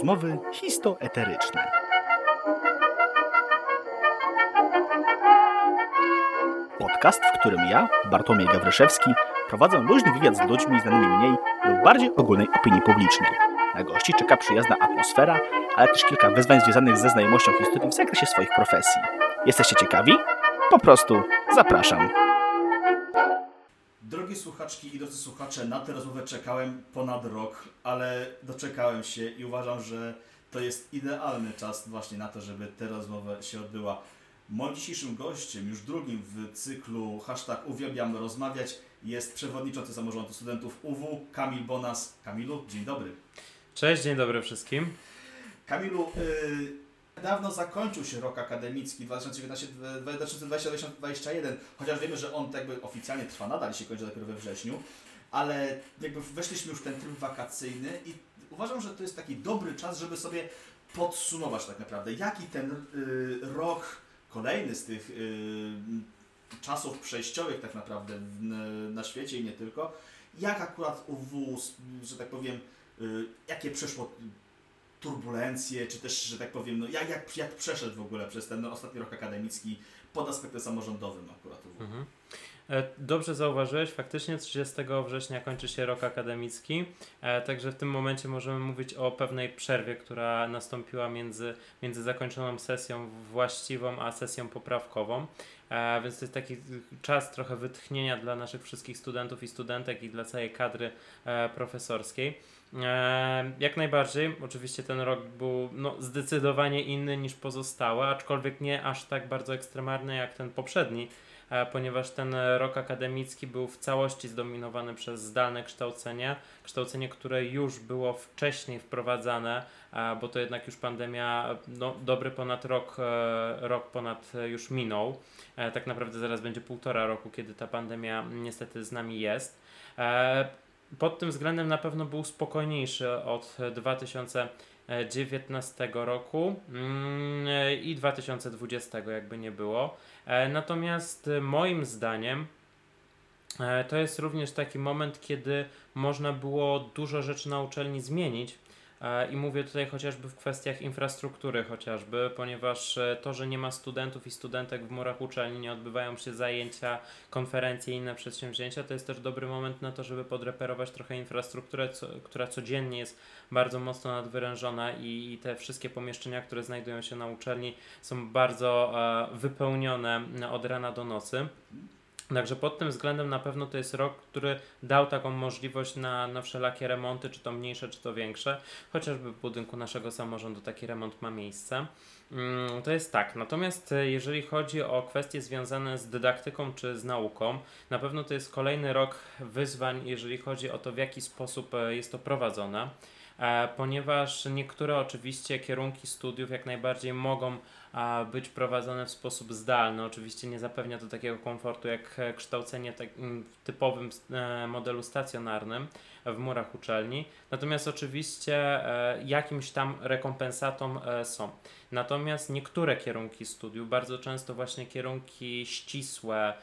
Rozmowy histoeteryczne. Podcast, w którym ja, Bartłomiej Gawryszewski, prowadzę luźny wywiad z ludźmi znanymi mniej lub bardziej ogólnej opinii publicznej. Na gości czeka przyjazna atmosfera, ale też kilka wyzwań związanych ze znajomością historii w zakresie swoich profesji. Jesteście ciekawi? Po prostu zapraszam. Słuchaczki i drodzy słuchacze, na tę rozmowę czekałem ponad rok, ale doczekałem się i uważam, że to jest idealny czas właśnie na to, żeby tę rozmowę się odbyła. Moim dzisiejszym gościem, już drugim w cyklu hashtag uwielbiam rozmawiać, jest przewodniczący samorządu studentów UW, Kamil Bonas. Kamilu, dzień dobry. Cześć, dzień dobry wszystkim. Kamilu, yy, Dawno zakończył się rok akademicki 2019-2021, chociaż wiemy, że on tak jakby oficjalnie trwa nadal się kończy dopiero we wrześniu, ale jakby weszliśmy już w ten tryb wakacyjny i uważam, że to jest taki dobry czas, żeby sobie podsumować tak naprawdę, jaki ten y, rok kolejny z tych y, czasów przejściowych tak naprawdę w, na świecie i nie tylko, jak akurat UW, że tak powiem, y, jakie przeszło turbulencje, czy też, że tak powiem, no jak, jak, jak przeszedł w ogóle przez ten no, ostatni rok akademicki pod aspektem samorządowym akurat. Mhm. E, dobrze zauważyłeś, faktycznie 30 września kończy się rok akademicki, e, także w tym momencie możemy mówić o pewnej przerwie, która nastąpiła między, między zakończoną sesją właściwą a sesją poprawkową. E, więc to jest taki czas trochę wytchnienia dla naszych wszystkich studentów i studentek i dla całej kadry profesorskiej. Jak najbardziej, oczywiście ten rok był no, zdecydowanie inny niż pozostałe, aczkolwiek nie aż tak bardzo ekstremalny jak ten poprzedni, e, ponieważ ten rok akademicki był w całości zdominowany przez zdalne kształcenie, kształcenie, które już było wcześniej wprowadzane, e, bo to jednak już pandemia no, dobry ponad rok, e, rok ponad już minął. Tak naprawdę zaraz będzie półtora roku, kiedy ta pandemia niestety z nami jest pod tym względem na pewno był spokojniejszy od 2019 roku mm, i 2020, jakby nie było. E, natomiast moim zdaniem e, to jest również taki moment, kiedy można było dużo rzeczy na uczelni zmienić I mówię tutaj chociażby w kwestiach infrastruktury chociażby, ponieważ e, to, że nie ma studentów i studentek w murach uczelni, nie odbywają się zajęcia, konferencje i inne przedsięwzięcia, to jest też dobry moment na to, żeby podreperować trochę infrastrukturę, co, która codziennie jest bardzo mocno nadwyrężona i, i, te wszystkie pomieszczenia, które znajdują się na uczelni są bardzo e, wypełnione od rana do nocy. Także pod tym względem na pewno to jest rok, który dał taką możliwość na, na wszelakie remonty, czy to mniejsze, czy to większe. Chociażby w budynku naszego samorządu taki remont ma miejsce. Mm, to jest tak. Natomiast e, jeżeli chodzi o kwestie związane z dydaktyką czy z nauką, na pewno to jest kolejny rok wyzwań, jeżeli chodzi o to, w jaki sposób e, jest to prowadzone. E, ponieważ niektóre oczywiście kierunki studiów jak najbardziej mogą być prowadzone w sposób zdalny. Oczywiście nie zapewnia to takiego komfortu jak kształcenie tak, w typowym e, modelu stacjonarnym w murach uczelni. Natomiast oczywiście e, jakimś tam rekompensatą są. Natomiast niektóre kierunki studiów, bardzo często właśnie kierunki ścisłe,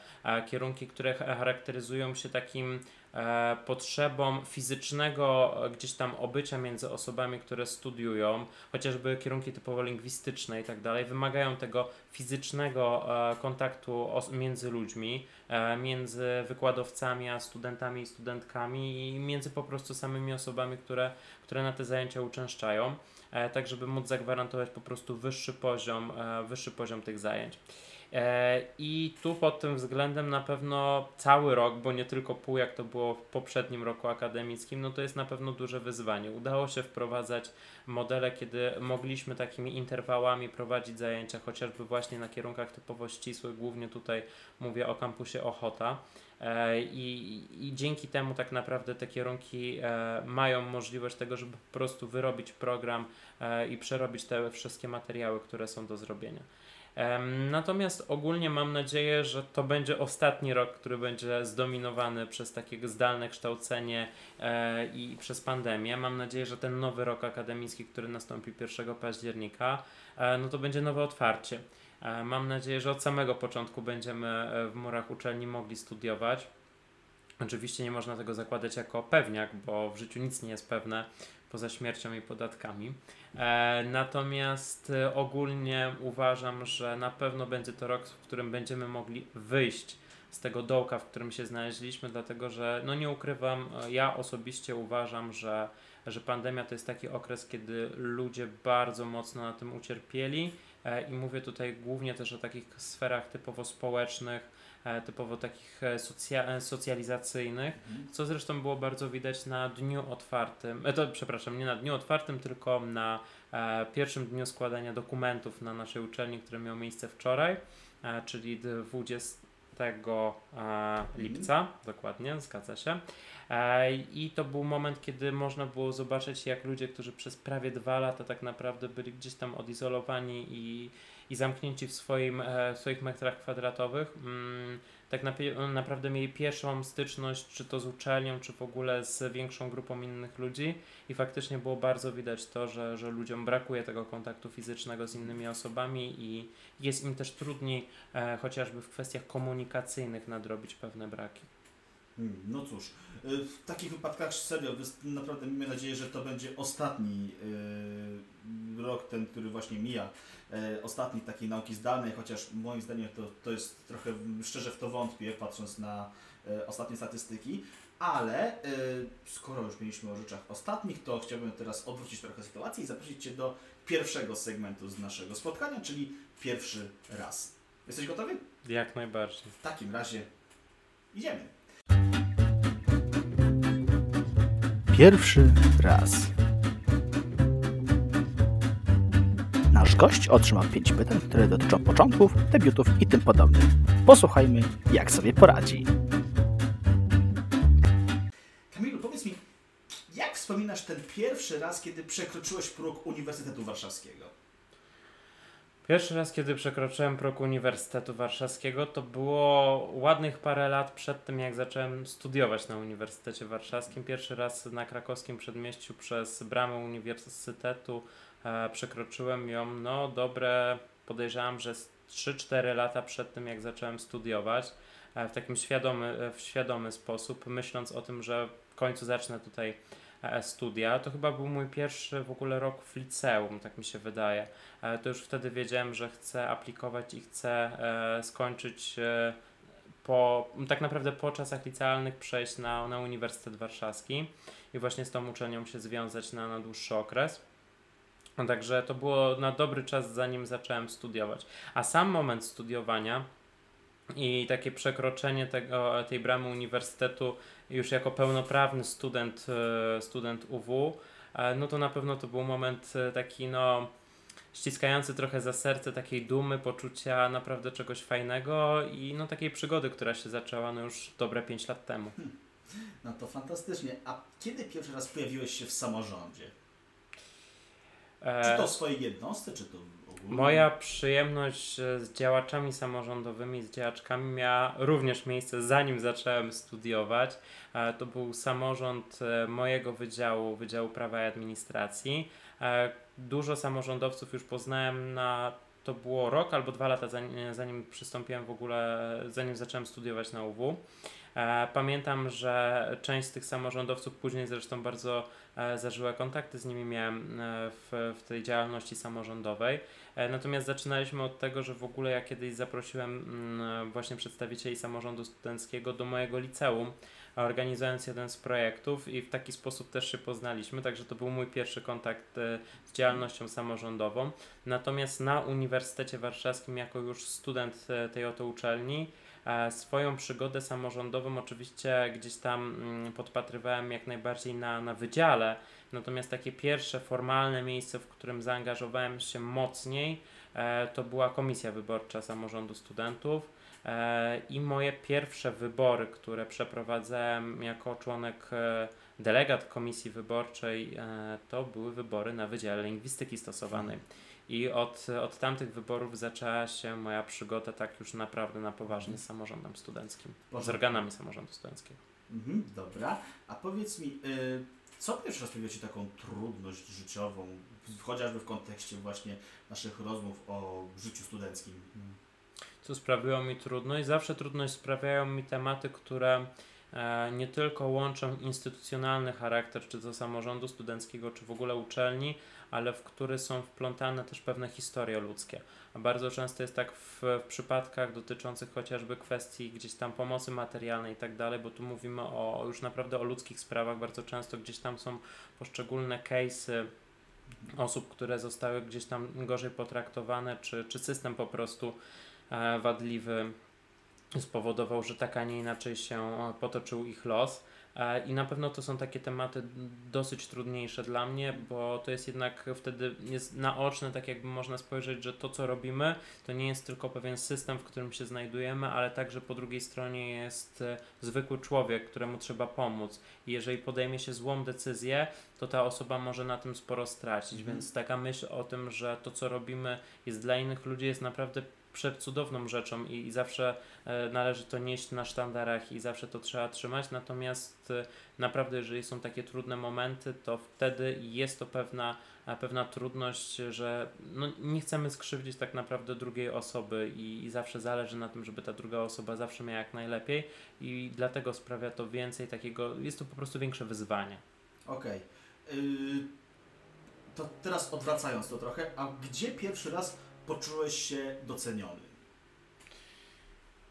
kierunki, które charakteryzują się takim E, potrzebą fizycznego e, gdzieś tam obycia między osobami, które studiują, chociażby kierunki typowo lingwistyczne i tak dalej, wymagają tego fizycznego e, kontaktu między ludźmi, między wykładowcami a studentami i studentkami i między po prostu samymi osobami, które, które na te zajęcia uczęszczają, tak żeby móc zagwarantować po prostu wyższy poziom, wyższy poziom tych zajęć. E, I tu pod tym względem na pewno cały rok, bo nie tylko pół, jak to było w poprzednim roku akademickim, no to jest na pewno duże wyzwanie. Udało się wprowadzać modele, kiedy mogliśmy takimi interwałami prowadzić zajęcia, chociażby właśnie na kierunkach typowo ścisłych, głównie tutaj mówię o kampusie Ochota. E, I, I dzięki temu tak naprawdę te kierunki e, mają możliwość tego, żeby po prostu wyrobić program i przerobić te wszystkie materiały, które są do zrobienia. Natomiast ogólnie mam nadzieję, że to będzie ostatni rok, który będzie zdominowany przez takie zdalne kształcenie e, i przez pandemię. Mam nadzieję, że ten nowy rok akademicki, który nastąpi 1 października, e, no to będzie nowe otwarcie. E, mam nadzieję, że od samego początku będziemy w murach uczelni mogli studiować. Oczywiście nie można tego zakładać jako pewniak, bo w życiu nic nie jest pewne, poza śmiercią i podatkami. E, natomiast e, ogólnie uważam, że na pewno będzie to rok, w którym będziemy mogli wyjść z tego dołka, w którym się znaleźliśmy, dlatego że, no nie ukrywam, e, ja osobiście uważam, że, że pandemia to jest taki okres, kiedy ludzie bardzo mocno na tym ucierpieli i mówię tutaj głównie też o takich sferach typowo społecznych, typowo takich e, socja, e, socjalizacyjnych, Mhm. co zresztą było bardzo widać na dniu otwartym, e, to przepraszam, nie na dniu otwartym, tylko na e, pierwszym dniu składania dokumentów na naszej uczelni, który miał miejsce wczoraj, e, czyli 20 e, lipca, dokładnie, zgadza się. E, I to był moment, kiedy można było zobaczyć, jak ludzie, którzy przez prawie dwa lata tak naprawdę byli gdzieś tam odizolowani i, i zamknięci w, swoim, e, w swoich metrach kwadratowych, mm, tak napie- naprawdę mieli pierwszą styczność, czy to z uczelnią, czy w ogóle z większą grupą innych ludzi. I faktycznie było bardzo widać to, że, że ludziom brakuje tego kontaktu fizycznego z innymi osobami i jest im też trudniej e, chociażby w kwestiach komunikacyjnych nadrobić pewne braki. Mm, No cóż, y, w takich wypadkach serio, naprawdę miejmy nadzieję, że to będzie ostatni rok, ten, który właśnie mija, y, ostatni takiej nauki zdalnej, chociaż moim zdaniem to, to jest trochę, szczerze w to wątpię, patrząc na y, ostatnie statystyki, ale y, skoro już mieliśmy o rzeczach ostatnich, to chciałbym teraz odwrócić trochę sytuację i zaprosić Cię do pierwszego segmentu z naszego spotkania, czyli pierwszy raz. Jesteś gotowy? Jak najbardziej. W takim razie idziemy. Pierwszy raz. Gość otrzymał pięć pytań, które dotyczą początków, debiutów i tym podobnych. Posłuchajmy, jak sobie poradzi. Kamilu, powiedz mi, jak wspominasz ten pierwszy raz, kiedy przekroczyłeś próg Uniwersytetu Warszawskiego? Pierwszy raz, kiedy przekroczyłem próg Uniwersytetu Warszawskiego, to było ładnych parę lat przed tym, jak zacząłem studiować na Uniwersytecie Warszawskim. Pierwszy raz na krakowskim przedmieściu przez bramę uniwersytetu przekroczyłem ją, no dobre, podejrzewam, że z 3-4 lata przed tym, jak zacząłem studiować. E, w takim świadomy, e, w świadomy sposób, myśląc o tym, że w końcu zacznę tutaj e, studia. To chyba był mój pierwszy w ogóle rok w liceum, tak mi się wydaje. E, to już wtedy wiedziałem, że chcę aplikować i chcę e, skończyć e, po, tak naprawdę po czasach licealnych przejść na, na Uniwersytet Warszawski i właśnie z tą uczelnią się związać na, na dłuższy okres. No, Także to było na dobry czas, zanim zacząłem studiować. A sam moment studiowania i takie przekroczenie tego, tej bramy uniwersytetu już jako pełnoprawny student, e, student UW, e, no to na pewno to był moment e, taki no ściskający trochę za serce takiej dumy, poczucia naprawdę czegoś fajnego i no takiej przygody, która się zaczęła no już dobre 5 lat temu. No to fantastycznie. A kiedy pierwszy raz pojawiłeś się w samorządzie? E, Czy to w swojej jednostce, czy to ogólnie? Moja przyjemność z działaczami samorządowymi, z działaczkami miała również miejsce zanim zacząłem studiować. E, To był samorząd e, mojego wydziału, Wydziału Prawa i Administracji. Dużo samorządowców już poznałem na to było rok albo dwa lata zanim, zanim przystąpiłem w ogóle, zanim zacząłem studiować na UW. E, Pamiętam, że część z tych samorządowców później zresztą bardzo e, zażyłe kontakty z nimi miałem e, w, w tej działalności samorządowej. Natomiast zaczynaliśmy od tego, że w ogóle ja kiedyś zaprosiłem mm, właśnie przedstawicieli samorządu studenckiego do mojego liceum, organizując jeden z projektów i w taki sposób też się poznaliśmy, także to był mój pierwszy kontakt z działalnością samorządową. Natomiast na Uniwersytecie Warszawskim, jako już student tej oto uczelni, swoją przygodę samorządową oczywiście gdzieś tam mm, podpatrywałem jak najbardziej na, na wydziale, natomiast takie pierwsze formalne miejsce, w którym zaangażowałem się mocniej, e, to była komisja wyborcza samorządu studentów. E, I moje pierwsze wybory, które przeprowadzałem jako członek, e, delegat komisji wyborczej, e, to były wybory na Wydziale Lingwistyki Stosowanej. I od, od tamtych wyborów zaczęła się moja przygoda tak już naprawdę na poważnie z samorządem studenckim, z organami samorządu studenckiego. Mhm, dobra. A powiedz mi, y, co pierwszy raz pojawiło Ci taką trudność życiową, chociażby w kontekście właśnie naszych rozmów o życiu studenckim? co sprawiło mi trudność. Zawsze trudność sprawiają mi tematy, które e, nie tylko łączą instytucjonalny charakter, czy to samorządu studenckiego, czy w ogóle uczelni, ale w który są wplątane też pewne historie ludzkie. A bardzo często jest tak w, w przypadkach dotyczących chociażby kwestii gdzieś tam pomocy materialnej i tak dalej, bo tu mówimy o już naprawdę o ludzkich sprawach. Bardzo często gdzieś tam są poszczególne case'y osób, które zostały gdzieś tam gorzej potraktowane, czy, czy system po prostu e, wadliwy spowodował, że tak, a nie inaczej się potoczył ich los. E, I na pewno to są takie tematy dosyć trudniejsze dla mnie, bo to jest jednak wtedy jest naoczne, tak jakby można spojrzeć, że to co robimy, to nie jest tylko pewien system, w którym się znajdujemy, ale także po drugiej stronie jest e, zwykły człowiek, któremu trzeba pomóc. I jeżeli podejmie się złą decyzję, to ta osoba może na tym sporo stracić. Mhm. Więc taka myśl o tym, że to co robimy jest dla innych ludzi, jest naprawdę przecudowną rzeczą i, i zawsze e, należy to nieść na sztandarach i zawsze to trzeba trzymać. Natomiast e, naprawdę, jeżeli są takie trudne momenty, to wtedy jest to pewna, e, pewna trudność, że no, nie chcemy skrzywdzić tak naprawdę drugiej osoby i, i zawsze zależy na tym, żeby ta druga osoba zawsze miała jak najlepiej i dlatego sprawia to więcej takiego, jest to po prostu większe wyzwanie. Okej. Okay. to teraz odwracając to trochę, a gdzie pierwszy raz poczułeś się doceniony?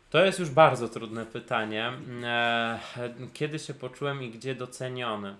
To jest już bardzo trudne pytanie. E, kiedy się poczułem i gdzie doceniony?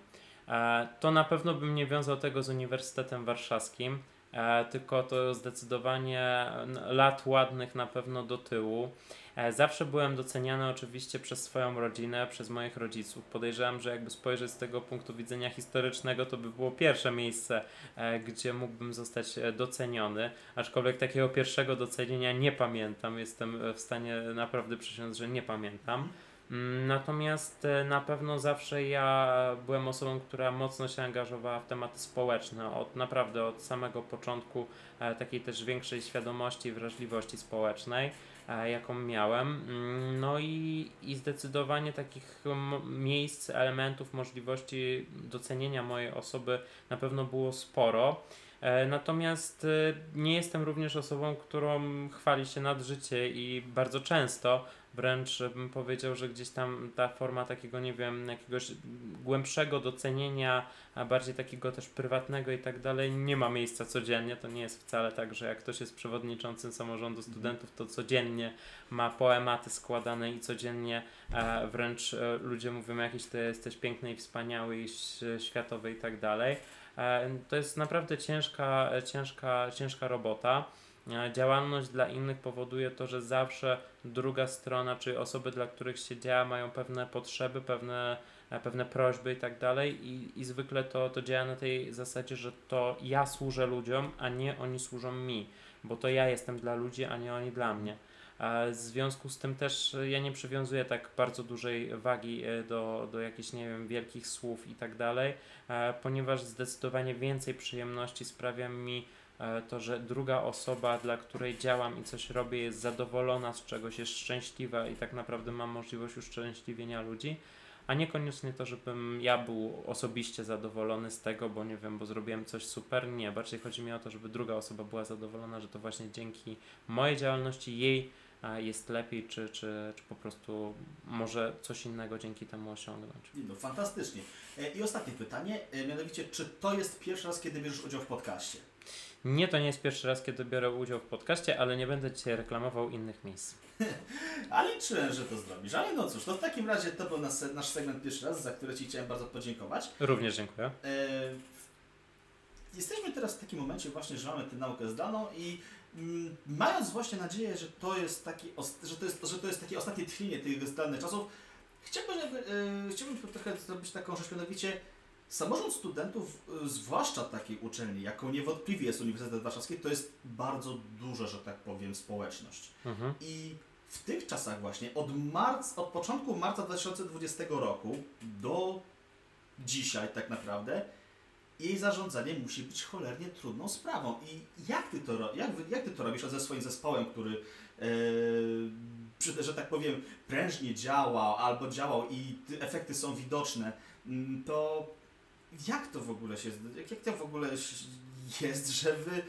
E, to na pewno bym nie wiązał tego z Uniwersytetem Warszawskim, e, tylko to zdecydowanie lat ładnych na pewno do tyłu. E, zawsze byłem doceniany oczywiście przez swoją rodzinę, przez moich rodziców. Podejrzewam, że jakby spojrzeć z tego punktu widzenia historycznego, to by było pierwsze miejsce, e, gdzie mógłbym zostać e, doceniony. Aczkolwiek takiego pierwszego docenienia nie pamiętam. Jestem w stanie naprawdę przysiąc, że nie pamiętam. Mm, natomiast na pewno zawsze ja byłem osobą, która mocno się angażowała w tematy społeczne, od naprawdę od samego początku takiej też większej świadomości i wrażliwości społecznej. E, jaką miałem. Mm, no i, i zdecydowanie takich miejsc, elementów, możliwości docenienia mojej osoby na pewno było sporo. E, natomiast e, nie jestem również osobą, którą chwali się nad życie i bardzo często wręcz bym powiedział, że gdzieś tam ta forma takiego, nie wiem, jakiegoś głębszego docenienia, a bardziej takiego też prywatnego i tak dalej, nie ma miejsca codziennie. To nie jest wcale tak, że jak ktoś jest przewodniczącym samorządu studentów, to codziennie ma poematy składane i codziennie e, wręcz ludzie mówią, jakiś ty jesteś piękny i wspaniały i światowy i tak dalej. E, to jest naprawdę ciężka, ciężka, ciężka robota. E, działalność dla innych powoduje to, że zawsze druga strona, czy osoby, dla których się działa, mają pewne potrzeby, pewne, e, pewne prośby i tak dalej i, i zwykle to, to działa na tej zasadzie, że to ja służę ludziom, a nie oni służą mi, bo to ja jestem dla ludzi, a nie oni dla mnie. W związku z tym też ja nie przywiązuję tak bardzo dużej wagi e, do, do jakichś, nie wiem, wielkich słów i tak dalej, ponieważ zdecydowanie więcej przyjemności sprawia mi E, to, że druga osoba, dla której działam i coś robię, jest zadowolona z czegoś, jest szczęśliwa i tak naprawdę mam możliwość uszczęśliwienia ludzi, a niekoniecznie to, żebym ja był osobiście zadowolony z tego, bo nie wiem, bo zrobiłem coś super. Nie, bardziej chodzi mi o to, żeby druga osoba była zadowolona, że to właśnie dzięki mojej działalności jej jest lepiej, czy, czy, czy po prostu może coś innego dzięki temu osiągnąć. No, fantastycznie. E, I ostatnie pytanie, e, mianowicie, czy to jest pierwszy raz, kiedy bierzesz udział w podcaście? Nie, to nie jest pierwszy raz, kiedy biorę udział w podcaście, ale nie będę Cię reklamował innych miejsc. ale liczyłem, że to zrobisz. Ale no cóż, to w takim razie to był nasz, nasz segment pierwszy raz, za który Ci chciałem bardzo podziękować. Również dziękuję. E, jesteśmy teraz w takim momencie właśnie, że mamy tę naukę zdaną i mając właśnie nadzieję, że to jest taki, że to jest, że to jest takie ostatnie tchnienie tych zdalnych czasów, chciałbym, żeby, e, chciałbym trochę zrobić taką rzecz, mianowicie Samorząd studentów, y, zwłaszcza takiej uczelni, jaką niewątpliwie jest Uniwersytet Warszawski, to jest bardzo duża, że tak powiem, społeczność. Mhm. I w tych czasach właśnie, od, marc, od początku marca 2020 roku do dzisiaj tak naprawdę, jej zarządzanie musi być cholernie trudną sprawą. I jak ty to, jak, jak ty to robisz ze swoim zespołem, który, yy, że tak powiem, prężnie działał albo działał i efekty są widoczne, mm, to jak to w ogóle się, jak, jak to w ogóle jest, że wy,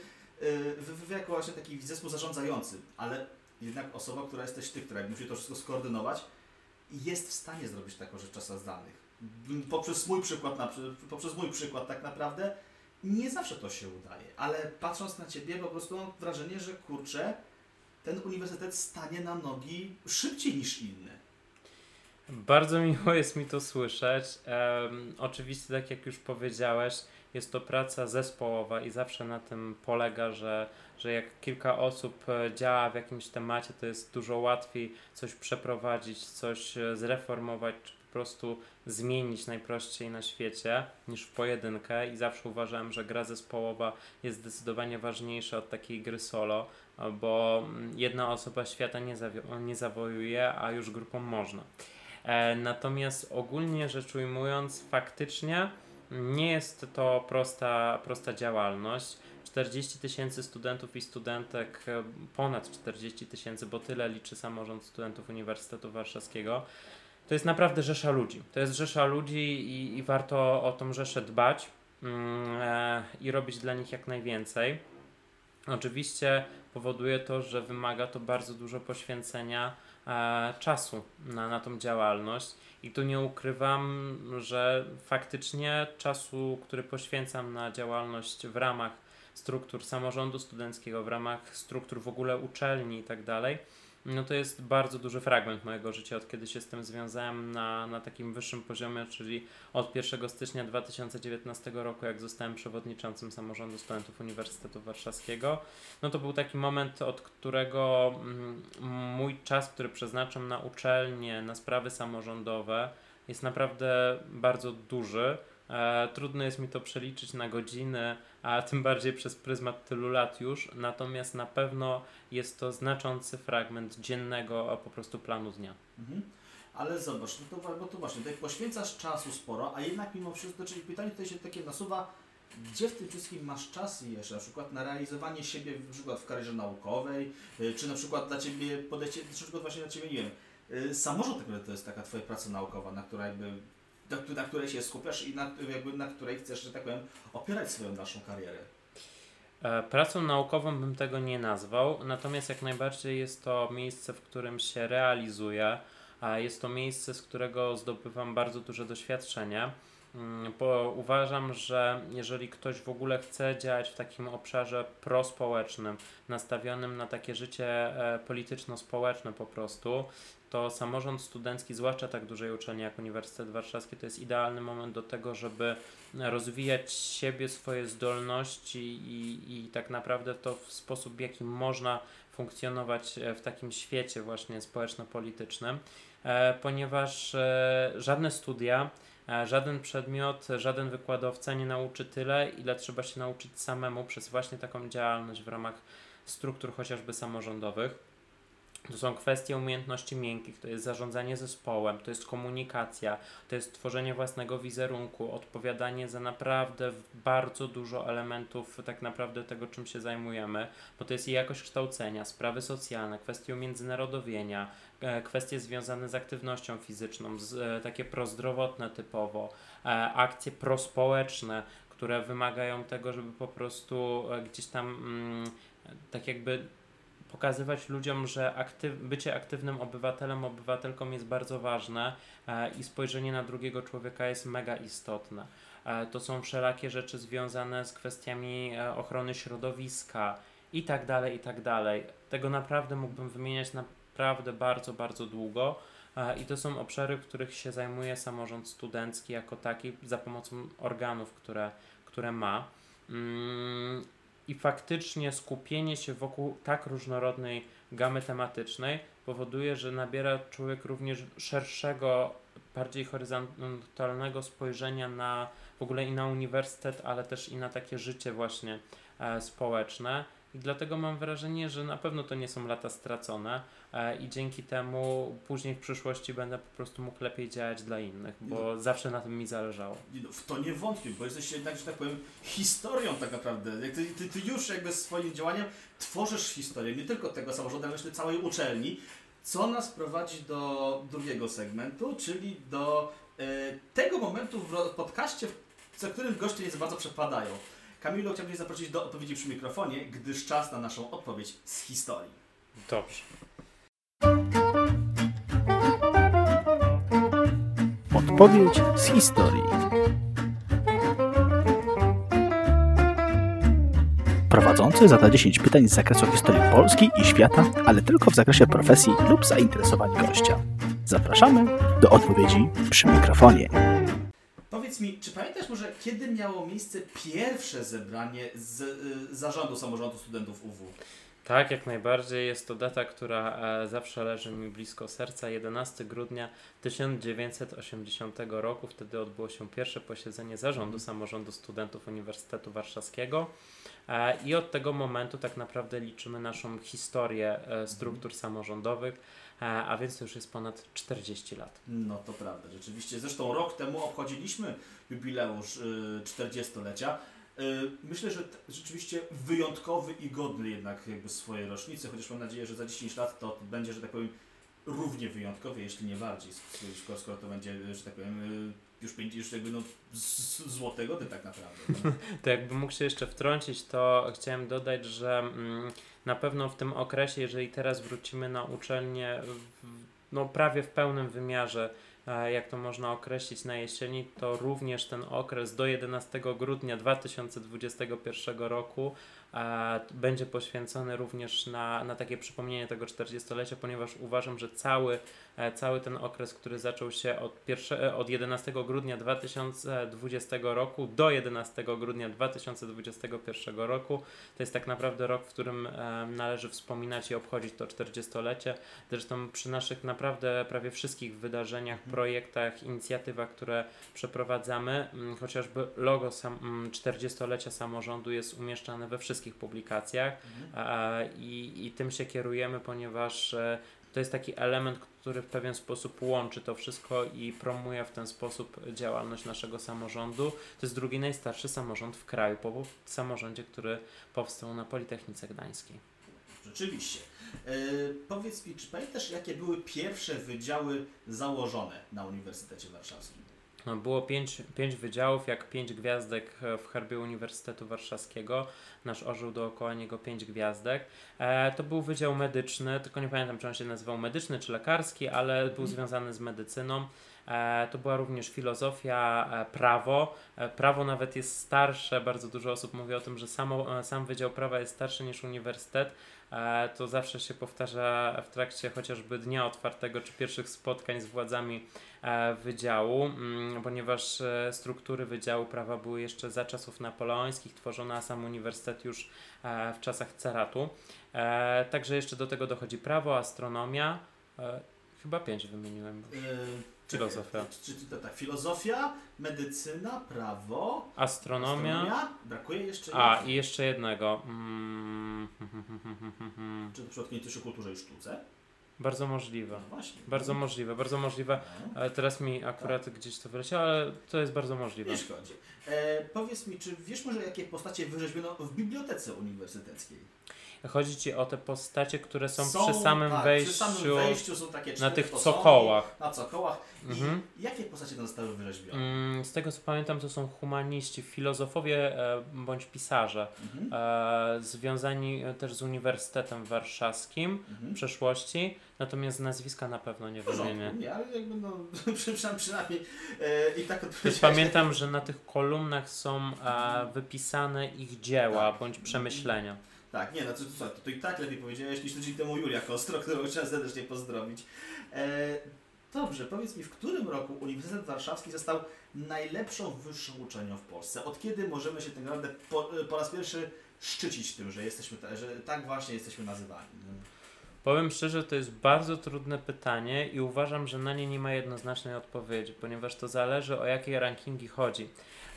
y, wy, wy jako właśnie taki zespół zarządzający, ale jednak osoba, która jesteś ty, która musi to wszystko skoordynować, jest w stanie zrobić taką rzecz czasach zdalnych. Poprzez mój przykład, poprzez mój przykład tak naprawdę nie zawsze to się udaje, ale patrząc na Ciebie po prostu mam wrażenie, że kurczę, ten uniwersytet stanie na nogi szybciej niż inny. Bardzo miło jest mi to słyszeć. Um, oczywiście, tak jak już powiedziałeś, jest to praca zespołowa i zawsze na tym polega, że, że jak kilka osób e, działa w jakimś temacie, to jest dużo łatwiej coś przeprowadzić, coś e, zreformować, po prostu zmienić najprościej na świecie niż w pojedynkę i zawsze uważałem, że gra zespołowa jest zdecydowanie ważniejsza od takiej gry solo, bo jedna osoba świata nie, nie zawojuje, a już grupą można. E, natomiast ogólnie rzecz ujmując, faktycznie nie jest to prosta, prosta działalność. 40 tysięcy studentów i studentek, ponad 40 tysięcy, bo tyle liczy samorząd studentów Uniwersytetu Warszawskiego. To jest naprawdę rzesza ludzi. To jest rzesza ludzi i, i warto o tą rzeszę dbać e, i robić dla nich jak najwięcej. Oczywiście powoduje to, że wymaga to bardzo dużo poświęcenia e, czasu na, na tą działalność. I tu nie ukrywam, że faktycznie czasu, który poświęcam na działalność w ramach struktur samorządu studenckiego, w ramach struktur w ogóle uczelni i tak dalej, no to jest bardzo duży fragment mojego życia, od kiedy się z tym związałem na, na takim wyższym poziomie, czyli od 1 stycznia 2019 roku, jak zostałem przewodniczącym samorządu studentów Uniwersytetu Warszawskiego. No to był taki moment, od którego mm, mój czas, który przeznaczam na uczelnię, na sprawy samorządowe, jest naprawdę bardzo duży. E, trudno jest mi to przeliczyć na godziny, a tym bardziej przez pryzmat tylu lat już. Natomiast na pewno jest to znaczący fragment dziennego po prostu planu dnia. Mhm. Ale zobacz, no to, bo to właśnie, tak poświęcasz czasu sporo, a jednak mimo wszystko, czyli pytanie tutaj się takie nasuwa, gdzie w tym wszystkim masz czas jeszcze, na przykład na realizowanie siebie na przykład w karierze naukowej, y, czy na przykład dla Ciebie podejście, na przykład właśnie dla Ciebie, nie wiem, samorząd to jest taka Twoja praca naukowa, na której jakby na, na której się skupiasz i na, jakby na której chcesz, że tak powiem, opierać swoją dalszą karierę. E, pracą naukową bym tego nie nazwał, natomiast jak najbardziej jest to miejsce, w którym się realizuję, a jest to miejsce, z którego zdobywam bardzo duże doświadczenie. Mm, bo uważam, że jeżeli ktoś w ogóle chce działać w takim obszarze prospołecznym, nastawionym na takie życie e, polityczno-społeczne po prostu, to samorząd studencki, zwłaszcza tak dużej uczelni jak Uniwersytet Warszawski, to jest idealny moment do tego, żeby rozwijać siebie, swoje zdolności i, i tak naprawdę to w sposób, w jaki można funkcjonować e, w takim świecie właśnie społeczno-politycznym, e, ponieważ e, żadne studia, żaden przedmiot, żaden wykładowca nie nauczy tyle, ile trzeba się nauczyć samemu przez właśnie taką działalność w ramach struktur chociażby samorządowych. To są kwestie umiejętności miękkich, to jest zarządzanie zespołem, to jest komunikacja, to jest tworzenie własnego wizerunku, odpowiadanie za naprawdę bardzo dużo elementów tak naprawdę tego, czym się zajmujemy, bo to jest i jakość kształcenia, sprawy socjalne, kwestie umiędzynarodowienia, e, kwestie związane z aktywnością fizyczną, z, e, takie prozdrowotne typowo, e, akcje prospołeczne, które wymagają tego, żeby po prostu gdzieś tam mm, tak jakby pokazywać ludziom, że aktyw bycie aktywnym obywatelem, obywatelką jest bardzo ważne e, i spojrzenie na drugiego człowieka jest mega istotne. E, to są wszelakie rzeczy związane z kwestiami e, ochrony środowiska i tak dalej, i tak dalej. Tego naprawdę mógłbym wymieniać naprawdę bardzo, bardzo długo. E, I to są obszary, w których się zajmuje samorząd studencki jako taki za pomocą organów, które, które ma. Mm, i faktycznie skupienie się wokół tak różnorodnej gamy tematycznej powoduje, że nabiera człowiek również szerszego, bardziej horyzontalnego spojrzenia na w ogóle i na uniwersytet, ale też i na takie życie właśnie e, społeczne dlatego mam wrażenie, że na pewno to nie są lata stracone e, i dzięki temu później w przyszłości będę po prostu mógł lepiej działać dla innych, bo no. zawsze na tym mi zależało. No, w to nie wątpię, bo jesteś jednak, że tak powiem, historią tak naprawdę. Ty, ty, ty już jakby swoim działaniem tworzysz historię, nie tylko tego samorządu, ale myślę całej uczelni, co nas prowadzi do drugiego segmentu, czyli do e, tego momentu w podcaście, za którym goście nie za bardzo przepadają. Kamilu, chciałbym Cię zaprosić do odpowiedzi przy mikrofonie, gdyż czas na naszą odpowiedź z historii. Dobrze. Odpowiedź z historii. Prowadzący zada 10 pytań z zakresu historii Polski i świata, ale tylko w zakresie profesji lub zainteresowań gościa. Zapraszamy do odpowiedzi przy mikrofonie. Powiedz mi, czy pamiętasz może, kiedy miało miejsce pierwsze zebranie z y, zarządu samorządu studentów UW? Tak, jak najbardziej. Jest to data, która e, zawsze leży mi blisko serca. 11 grudnia 1980 roku. Wtedy odbyło się pierwsze posiedzenie zarządu samorządu studentów Uniwersytetu Warszawskiego. E, I od tego momentu tak naprawdę liczymy naszą historię e, struktur samorządowych, e, a więc to już jest ponad 40 lat. No to prawda, rzeczywiście. Zresztą rok temu obchodziliśmy jubileusz y, 40-lecia. Y, myślę, że rzeczywiście wyjątkowy i godny jednak jakby swojej rocznicy, chociaż mam nadzieję, że za 10 lat to będzie, że tak powiem, równie wyjątkowy, jeśli nie bardziej, skoro, to będzie, że tak powiem, y, już, już jakby no złotego ty tak naprawdę. No. To jakbym mógł się jeszcze wtrącić, to chciałem dodać, że mm, na pewno w tym okresie, jeżeli teraz wrócimy na uczelnię no, prawie w pełnym wymiarze, e, jak to można określić na jesieni, to również ten okres do 11 grudnia 2021 roku będzie poświęcony również na, na takie przypomnienie tego 40-lecia, ponieważ uważam, że cały, e, cały ten okres, który zaczął się od, pierwsze, e, od 11 grudnia 2020 roku do 11 grudnia 2021 roku, to jest tak naprawdę rok, w którym e, należy wspominać i obchodzić to 40-lecie. Zresztą przy naszych naprawdę prawie wszystkich wydarzeniach, projektach, inicjatywach, które przeprowadzamy, chociażby logo sam, mm, 40-lecia samorządu jest umieszczane we wszystkich publikacjach e, i, i tym się kierujemy, ponieważ e, to jest taki element, który w pewien sposób łączy to wszystko i promuje w ten sposób działalność naszego samorządu. To jest drugi najstarszy samorząd w kraju po samorządzie, który powstał na Politechnice Gdańskiej. Rzeczywiście. Y, powiedz mi, czy pamiętasz, jakie były pierwsze wydziały założone na Uniwersytecie Warszawskim? No, Było pięć, pięć wydziałów, jak pięć gwiazdek e, w herbie Uniwersytetu Warszawskiego. Nasz orzeł dookoła niego pięć gwiazdek. E, to był wydział medyczny, tylko nie pamiętam, czy on się nazywał medyczny czy lekarski, ale był związany z medycyną. E, to była również filozofia, e, prawo. E, prawo nawet jest starsze, bardzo dużo osób mówi o tym, że samo, sam Wydział Prawa jest starszy niż uniwersytet. To zawsze się powtarza w trakcie chociażby dnia otwartego czy pierwszych spotkań z władzami wydziału, mm, ponieważ struktury Wydziału Prawa były jeszcze za czasów napoleońskich tworzone, a sam uniwersytet już w czasach caratu. Także jeszcze do tego dochodzi prawo, astronomia. Chyba pięć wymieniłem. Y, Filozofia. Czy, czy tak, filozofia, medycyna, prawo, Astronomia. astronomia. Brakuje jeszcze A, jednej. i jeszcze jednego. Mm, Czy na przykład nie też o kulturze i sztuce? Bardzo możliwe. No właśnie. Bardzo możliwe, bardzo możliwe. No, Ale teraz mi akurat gdzieś to wyleciało, ale to jest bardzo możliwe. nie szkodzi. E, powiedz mi, czy wiesz może jakie postacie wyrzeźbiono w bibliotece uniwersyteckiej? Chodzi ci o te postacie, które są, przy samym tak, wejściu, Przy samym wejściu są takie na tych posągi, cokołach. Na cokołach. Mhm. I jakie postacie tam zostały wyrzeźbione? Mm, Z tego co pamiętam, to są humaniści, filozofowie e, bądź pisarze, Mhm. e, związani e, też z Uniwersytetem Warszawskim w Mhm. przeszłości, natomiast nazwiska na pewno nie W wymienię. nie, ale jakby no, przynajmniej, e, i tak pamiętam, że na tych kolumnach są e, wypisane ich dzieła Tak. bądź przemyślenia. Tak, nie, no to, to, to, to i tak lepiej powiedziałeś niż tydzień temu Julia Kostro, którą chciałem serdecznie pozdrowić. E, dobrze, powiedz mi, w którym roku Uniwersytet Warszawski został najlepszą wyższą uczelnią w Polsce? Od kiedy możemy się tak naprawdę po, po raz pierwszy szczycić tym, że jesteśmy, że tak właśnie jesteśmy nazywani? No. Powiem szczerze, to jest bardzo trudne pytanie i uważam, że na nie nie ma jednoznacznej odpowiedzi, ponieważ to zależy o jakie rankingi chodzi.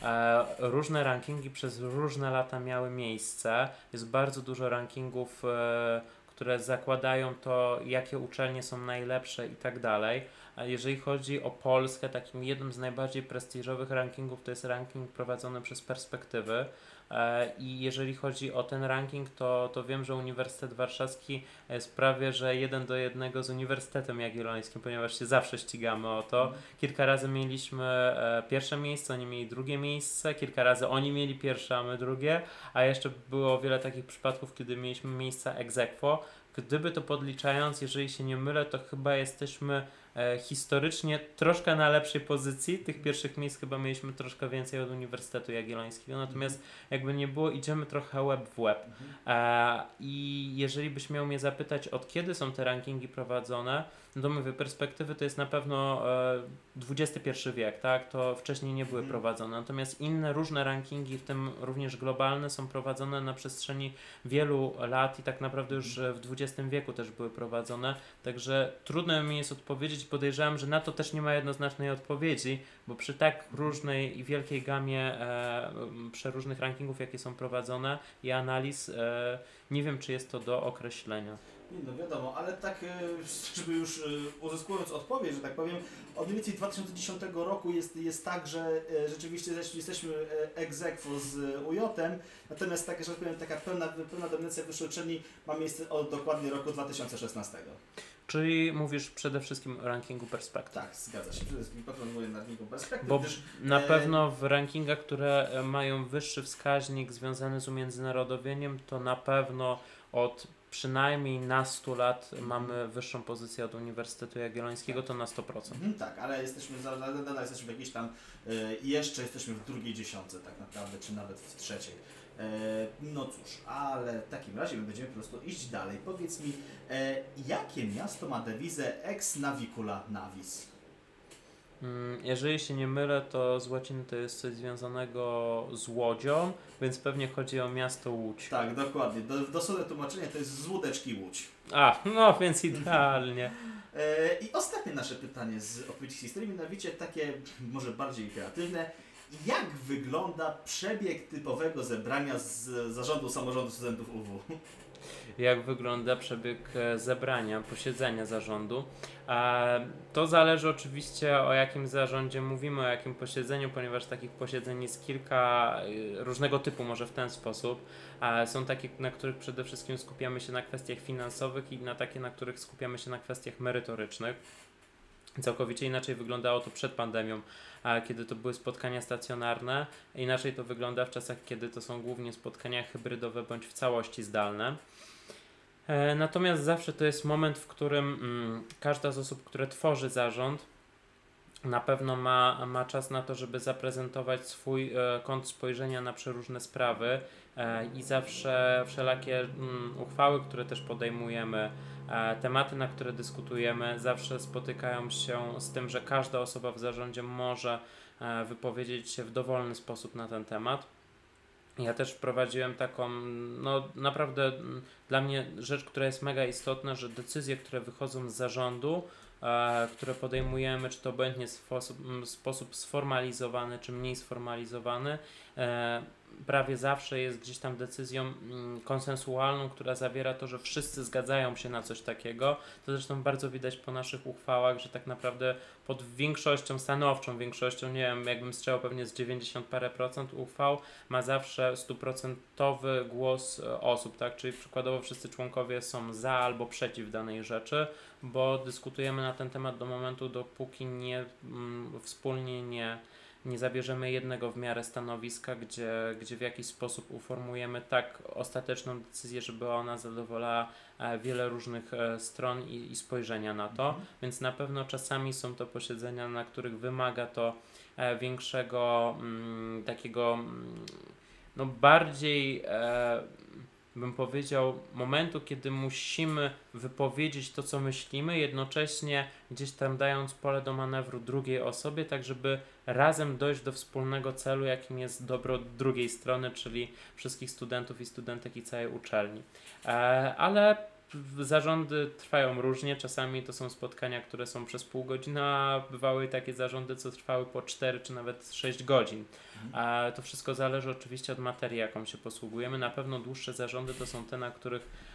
E, różne rankingi przez różne lata miały miejsce. Jest bardzo dużo rankingów, e, które zakładają to, jakie uczelnie są najlepsze i tak dalej. Jeżeli chodzi o Polskę, takim jednym z najbardziej prestiżowych rankingów to jest ranking prowadzony przez Perspektywy. E, I jeżeli chodzi o ten ranking, to, to wiem, że Uniwersytet Warszawski jest prawie, że jeden do jednego z Uniwersytetem Jagiellońskim, ponieważ się zawsze ścigamy o to. Kilka razy mieliśmy e, pierwsze miejsce, oni mieli drugie miejsce, kilka razy oni mieli pierwsze, a my drugie, a jeszcze było wiele takich przypadków, kiedy mieliśmy miejsca ex aequo. Gdyby to podliczając, jeżeli się nie mylę, to chyba jesteśmy e, historycznie troszkę na lepszej pozycji. Tych pierwszych miejsc chyba mieliśmy troszkę więcej od Uniwersytetu Jagiellońskiego, natomiast jakby nie było, idziemy trochę łeb w łeb. E, I jeżeli byś miał mnie zapytać, od kiedy są te rankingi prowadzone, no to mówię, perspektywy to jest na pewno e, XXI wiek, tak? To wcześniej nie były Mhm. prowadzone. Natomiast inne różne rankingi, w tym również globalne, są prowadzone na przestrzeni wielu lat i tak naprawdę już e, w XX wieku też były prowadzone. Także trudno mi jest odpowiedzieć podejrzewam, że na to też nie ma jednoznacznej odpowiedzi, bo przy tak różnej i wielkiej gamie e, przeróżnych rankingów, jakie są prowadzone i analiz, e, nie wiem, czy jest to do określenia. Nie, No wiadomo, ale tak, e, żeby już e, uzyskując odpowiedź, że tak powiem, od mniej więcej 2010 roku jest, jest tak, że e, rzeczywiście jesteśmy- ex aequo z UJ-em, natomiast tak, że tak powiem, taka pełna, pełna dominacja wyższej uczelni ma miejsce od dokładnie roku 2016. Czyli mówisz przede wszystkim o rankingu perspektyw. Tak, zgadza się. Przede wszystkim patronuję na rynku perspektyw, Bo gdyż na e, pewno w rankingach, które mają wyższy wskaźnik związany z umiędzynarodowieniem, to na pewno od przynajmniej na 100 lat mamy wyższą pozycję od Uniwersytetu Jagiellońskiego, to na 100%. Mhm, tak, ale jesteśmy, nadal jesteśmy w jakiejś tam, e, jeszcze jesteśmy w drugiej dziesiątce tak naprawdę, czy nawet w trzeciej. E, no cóż, ale w takim razie my będziemy po prostu iść dalej. Powiedz mi, e, jakie miasto ma dewizę ex navicula navis? Mm, Jeżeli się nie mylę, to z łaciny to jest coś związanego z łodzią, więc pewnie chodzi o miasto Łódź. Tak, dokładnie. Do, dosłowne tłumaczenie to jest z łódeczki łódź. A, no więc idealnie. E, I ostatnie nasze pytanie z odpowiedzi z historii, mianowicie takie może bardziej kreatywne. Jak wygląda przebieg typowego zebrania z zarządu samorządu studentów UW? jak wygląda przebieg e, zebrania, posiedzenia zarządu. To zależy oczywiście o jakim zarządzie mówimy, o jakim posiedzeniu, ponieważ takich posiedzeń jest kilka e, różnego typu, może w ten sposób. Są takie, na których przede wszystkim skupiamy się na kwestiach finansowych i na takie, na których skupiamy się na kwestiach merytorycznych. Całkowicie inaczej wyglądało to przed pandemią, kiedy to były spotkania stacjonarne. Inaczej to wygląda w czasach, kiedy to są głównie spotkania hybrydowe bądź w całości zdalne. E, Natomiast zawsze to jest moment, w którym mm, każda z osób, które tworzy zarząd, na pewno ma, ma czas na to, żeby zaprezentować swój e, kąt spojrzenia na przeróżne sprawy e, i zawsze wszelakie mm, uchwały, które też podejmujemy, tematy, na które dyskutujemy, zawsze spotykają się z tym, że każda osoba w zarządzie może wypowiedzieć się w dowolny sposób na ten temat. Ja też wprowadziłem taką, no naprawdę mm, dla mnie rzecz, która jest mega istotna, że decyzje, które wychodzą z zarządu, e, które podejmujemy, czy to obojętnie sposób, m, sposób sformalizowany, czy mniej sformalizowany, e, prawie zawsze jest gdzieś tam decyzją mm, konsensualną, która zawiera to, że wszyscy zgadzają się na coś takiego. To zresztą bardzo widać po naszych uchwałach, że tak naprawdę pod większością, stanowczą większością, nie wiem, jakbym strzelał pewnie z 90 parę procent uchwał, ma zawsze stuprocentowy głos e, osób, tak? Czyli przykładowo wszyscy członkowie są za albo przeciw danej rzeczy, bo dyskutujemy na ten temat do momentu, dopóki nie mm, wspólnie nie, nie zabierzemy jednego w miarę stanowiska, gdzie, gdzie w jakiś sposób uformujemy tak ostateczną decyzję, żeby ona zadowolała e, wiele różnych e, stron i, i spojrzenia na to. Więc na pewno czasami są to posiedzenia, na których wymaga to e, większego mm, takiego mm, no bardziej e, bym powiedział momentu, kiedy musimy wypowiedzieć to, co myślimy, jednocześnie gdzieś tam dając pole do manewru drugiej osobie, tak żeby razem dojść do wspólnego celu, jakim jest dobro drugiej strony, czyli wszystkich studentów i studentek i całej uczelni. E, ale zarządy trwają różnie, czasami to są spotkania, które są przez pół godziny, a bywały takie zarządy, co trwały po 4 czy nawet 6 godzin. A to wszystko zależy oczywiście od materii, jaką się posługujemy. Na pewno dłuższe zarządy to są te, na których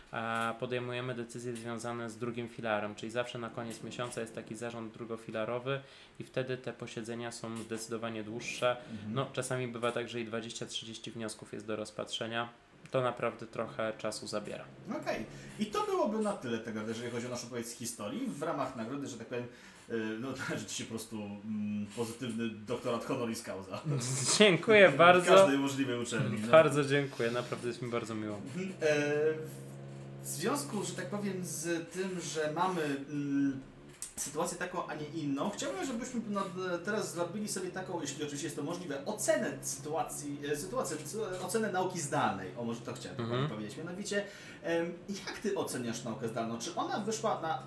podejmujemy decyzje związane z drugim filarem, czyli zawsze na koniec miesiąca jest taki zarząd drugofilarowy i wtedy te posiedzenia są zdecydowanie dłuższe. Mhm. No, czasami bywa tak, że i 20-30 wniosków jest do rozpatrzenia. To naprawdę trochę czasu zabiera. Okej. I to byłoby na tyle tego, jeżeli chodzi o naszą odpowiedź z historii. W ramach nagrody, że tak powiem, y, no należy Ci się po prostu mm, pozytywny doktorat honoris causa. Dziękuję W bardzo. każdej możliwej uczelni. no. Bardzo dziękuję, naprawdę jest mi bardzo miło. Mhm. E, W związku, że tak powiem, z tym, że mamy mm, sytuację taką, a nie inną. Chciałbym, żebyśmy teraz zrobili sobie taką, jeśli oczywiście jest to możliwe, ocenę sytuacji, e, sytuacji ocenę nauki zdalnej. O, może to chciałem Mhm. powiedzieć. Mianowicie, jak Ty oceniasz naukę zdalną? Czy ona wyszła na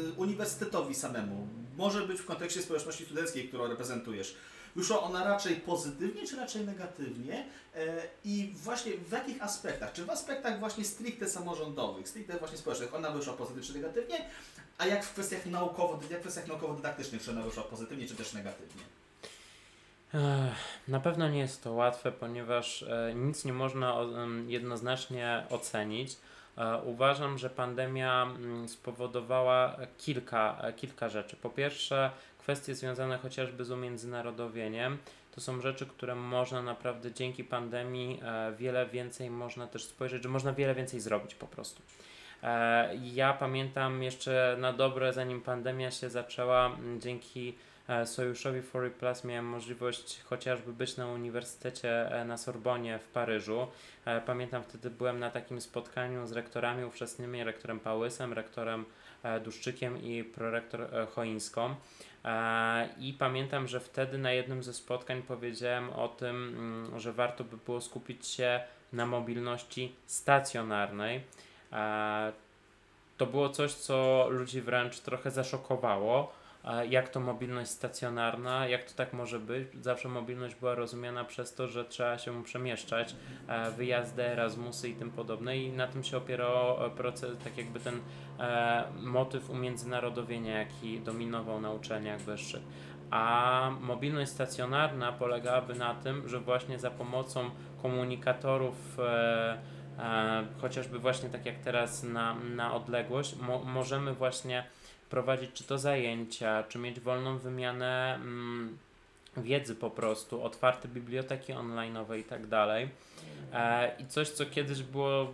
y, uniwersytetowi samemu? Może być w kontekście społeczności studenckiej, którą reprezentujesz. Wyszła ona raczej pozytywnie, czy raczej negatywnie? E, I właśnie w jakich aspektach? Czy w aspektach właśnie stricte samorządowych, stricte właśnie społecznych, ona wyszła pozytywnie czy negatywnie? A jak w kwestiach naukowo, jak w kwestiach naukowo-dydaktycznych, czy ona wyszła pozytywnie, czy też negatywnie? Na pewno nie jest to łatwe, ponieważ e, nic nie można jednoznacznie ocenić. E, Uważam, że pandemia mm, spowodowała kilka, kilka rzeczy. Po pierwsze, kwestie związane chociażby z umiędzynarodowieniem. To są rzeczy, które można naprawdę dzięki pandemii e, wiele więcej można też spojrzeć, że można wiele więcej zrobić po prostu. E, Ja pamiętam jeszcze na dobre, zanim pandemia się zaczęła, dzięki e, Sojuszowi Fory Plus miałem możliwość chociażby być na uniwersytecie na Sorbonie w Paryżu. Pamiętam wtedy byłem na takim spotkaniu z rektorami ówczesnymi, rektorem Pałysem, rektorem Duszczykiem i prorektor Choińską. E, I pamiętam, że wtedy na jednym ze spotkań powiedziałem o tym, mm, że warto by było skupić się na mobilności stacjonarnej. E, To było coś, co ludzi wręcz trochę zaszokowało. Jak to mobilność stacjonarna, jak to tak może być? Zawsze mobilność była rozumiana przez to, że trzeba się przemieszczać, e, wyjazdy, Erasmusy i tym podobne, i na tym się opierał e, proces, tak jakby ten e, motyw umiędzynarodowienia, jaki dominował na uczelniach wyższych. A mobilność stacjonarna polegałaby na tym, że właśnie za pomocą komunikatorów, chociażby właśnie tak jak teraz na, na odległość, mo, możemy właśnie prowadzić czy to zajęcia, czy mieć wolną wymianę mm, wiedzy po prostu, otwarte biblioteki online'owe i tak dalej. E, I coś, co kiedyś było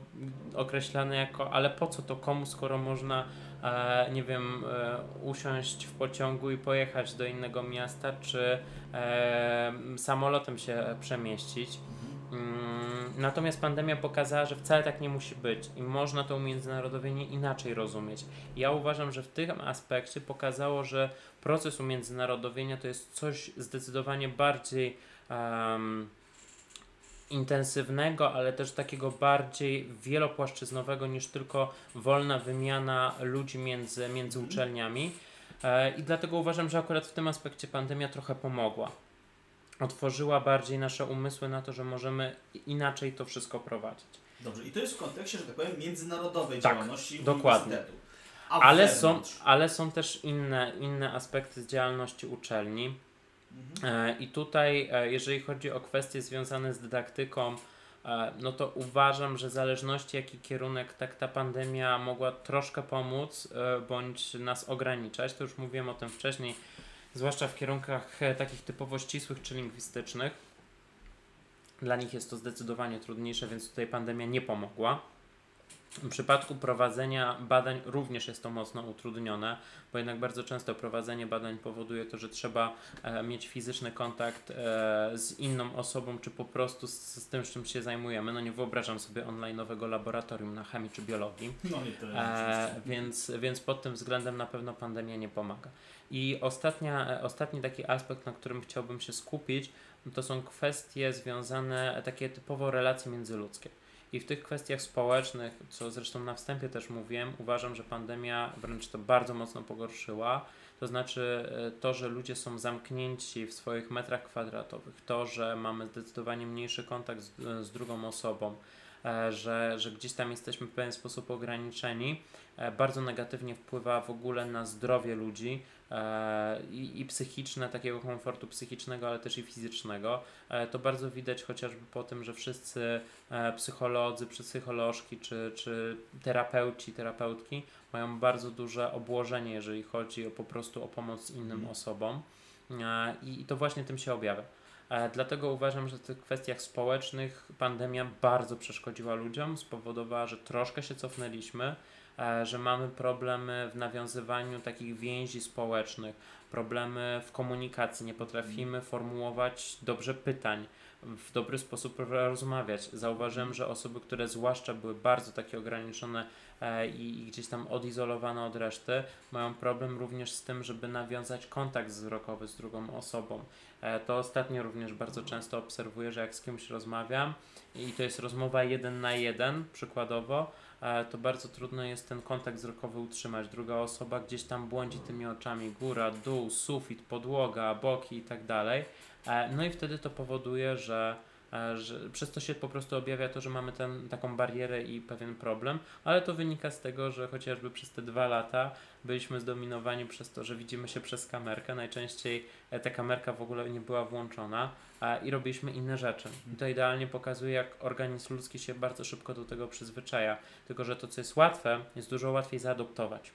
określane jako, ale po co to komu, skoro można, e, nie wiem, e, usiąść w pociągu i pojechać do innego miasta, czy e, samolotem się przemieścić. Mm, Natomiast pandemia pokazała, że wcale tak nie musi być i można to umiędzynarodowienie inaczej rozumieć. Ja uważam, że w tym aspekcie pokazało, że proces umiędzynarodowienia to jest coś zdecydowanie bardziej em, intensywnego, ale też takiego bardziej wielopłaszczyznowego niż tylko wolna wymiana ludzi między, między Mhm. uczelniami. E, I dlatego uważam, że akurat w tym aspekcie pandemia trochę pomogła. Otworzyła bardziej nasze umysły na to, że możemy inaczej to wszystko prowadzić. Dobrze, i to jest w kontekście, że tak powiem, międzynarodowej Tak, działalności dokładnie. Ale są, ale są też inne, inne aspekty działalności uczelni. Mhm. E, I tutaj, e, jeżeli chodzi o kwestie związane z dydaktyką, e, no to uważam, że w zależności jaki kierunek tak ta pandemia mogła troszkę pomóc bądź nas ograniczać, to już mówiłem o tym wcześniej, zwłaszcza w kierunkach e, takich typowo ścisłych czy lingwistycznych. Dla nich jest to zdecydowanie trudniejsze, więc tutaj pandemia nie pomogła. W przypadku prowadzenia badań również jest to mocno utrudnione, bo jednak bardzo często prowadzenie badań powoduje to, że trzeba e, mieć fizyczny kontakt e, z inną osobą, czy po prostu z, z tym, z czym się zajmujemy. No nie wyobrażam sobie online'owego laboratorium na chemii czy biologii. No nie, to E, więc, więc pod tym względem na pewno pandemia nie pomaga. I ostatnia, e, ostatni taki aspekt, na którym chciałbym się skupić, to są kwestie związane, takie typowo relacje międzyludzkie. I w tych kwestiach społecznych, co zresztą na wstępie też mówiłem, uważam, że pandemia wręcz to bardzo mocno pogorszyła. To znaczy e, to, że ludzie są zamknięci w swoich metrach kwadratowych, to, że mamy zdecydowanie mniejszy kontakt z, z drugą osobą, e, że, że gdzieś tam jesteśmy w pewien sposób ograniczeni, e, bardzo negatywnie wpływa w ogóle na zdrowie ludzi e, i, i psychiczne, takiego komfortu psychicznego, ale też i fizycznego. E, To bardzo widać chociażby po tym, że wszyscy e, psycholodzy, psycholożki czy, czy terapeuci, terapeutki mają bardzo duże obłożenie, jeżeli chodzi o po prostu o pomoc innym Mhm. osobom E, i, i to właśnie tym się objawia. E, Dlatego uważam, że w tych kwestiach społecznych pandemia bardzo przeszkodziła ludziom, spowodowała, że troszkę się cofnęliśmy, e, że mamy problemy w nawiązywaniu takich więzi społecznych, problemy w komunikacji, nie potrafimy formułować dobrze pytań, w dobry sposób rozmawiać. Zauważyłem, że osoby, które zwłaszcza były bardzo takie ograniczone e, i, i gdzieś tam odizolowane od reszty, mają problem również z tym, żeby nawiązać kontakt wzrokowy z drugą osobą. E, to ostatnio również bardzo często obserwuję, że jak z kimś rozmawiam i to jest rozmowa jeden na jeden, przykładowo, e, to bardzo trudno jest ten kontakt wzrokowy utrzymać. Druga osoba gdzieś tam błądzi tymi oczami, góra, dół, sufit, podłoga, boki i tak dalej. E, no i wtedy to powoduje, że E, że przez to się po prostu objawia to, że mamy ten, taką barierę i pewien problem, ale to wynika z tego, że chociażby przez te dwa lata byliśmy zdominowani przez to, że widzimy się przez kamerkę. Najczęściej e, ta kamerka w ogóle nie była włączona i robiliśmy inne rzeczy. I to idealnie pokazuje, jak organizm ludzki się bardzo szybko do tego przyzwyczaja. Tylko, że to, co jest łatwe, jest dużo łatwiej zaadoptować.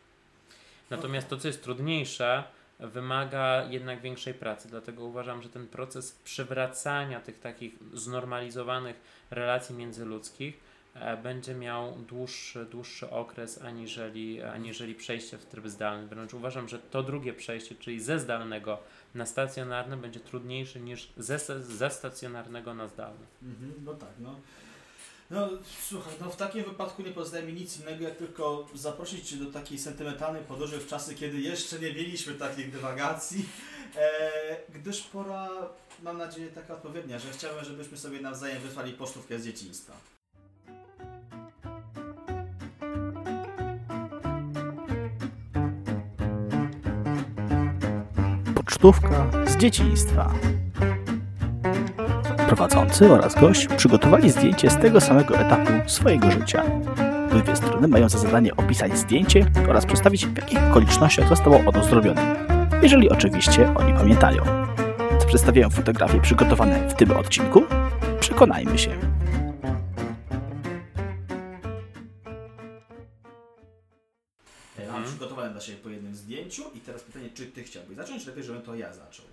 Natomiast to, co jest trudniejsze, wymaga jednak większej pracy. Dlatego uważam, że ten proces przywracania tych takich znormalizowanych relacji międzyludzkich e, będzie miał dłuższy, dłuższy okres aniżeli, aniżeli przejście w tryb zdalny. Wręcz uważam, że to drugie przejście, czyli ze zdalnego na stacjonarne, będzie trudniejsze niż ze, ze stacjonarnego na zdalny. Mhm, no tak, no. No słuchaj, no w takim wypadku nie pozostaje mi nic innego, jak tylko zaprosić Cię do takiej sentymentalnej podróży w czasy, kiedy jeszcze nie mieliśmy takich dywagacji, e, gdyż pora, mam nadzieję, taka odpowiednia, że chciałbym, żebyśmy sobie nawzajem wysłali pocztówkę z dzieciństwa. Pocztówka z dzieciństwa prowadzący oraz gość przygotowali zdjęcie z tego samego etapu swojego życia. Dwie strony mają za zadanie opisać zdjęcie oraz przedstawić w jakich okolicznościach zostało ono zrobione, jeżeli oczywiście oni pamiętają. Co przedstawiają fotografie przygotowane w tym odcinku? Przekonajmy się. Mam przygotowane dla siebie po jednym zdjęciu i teraz pytanie, czy Ty chciałbyś zacząć, lepiej, żebym to ja zaczął?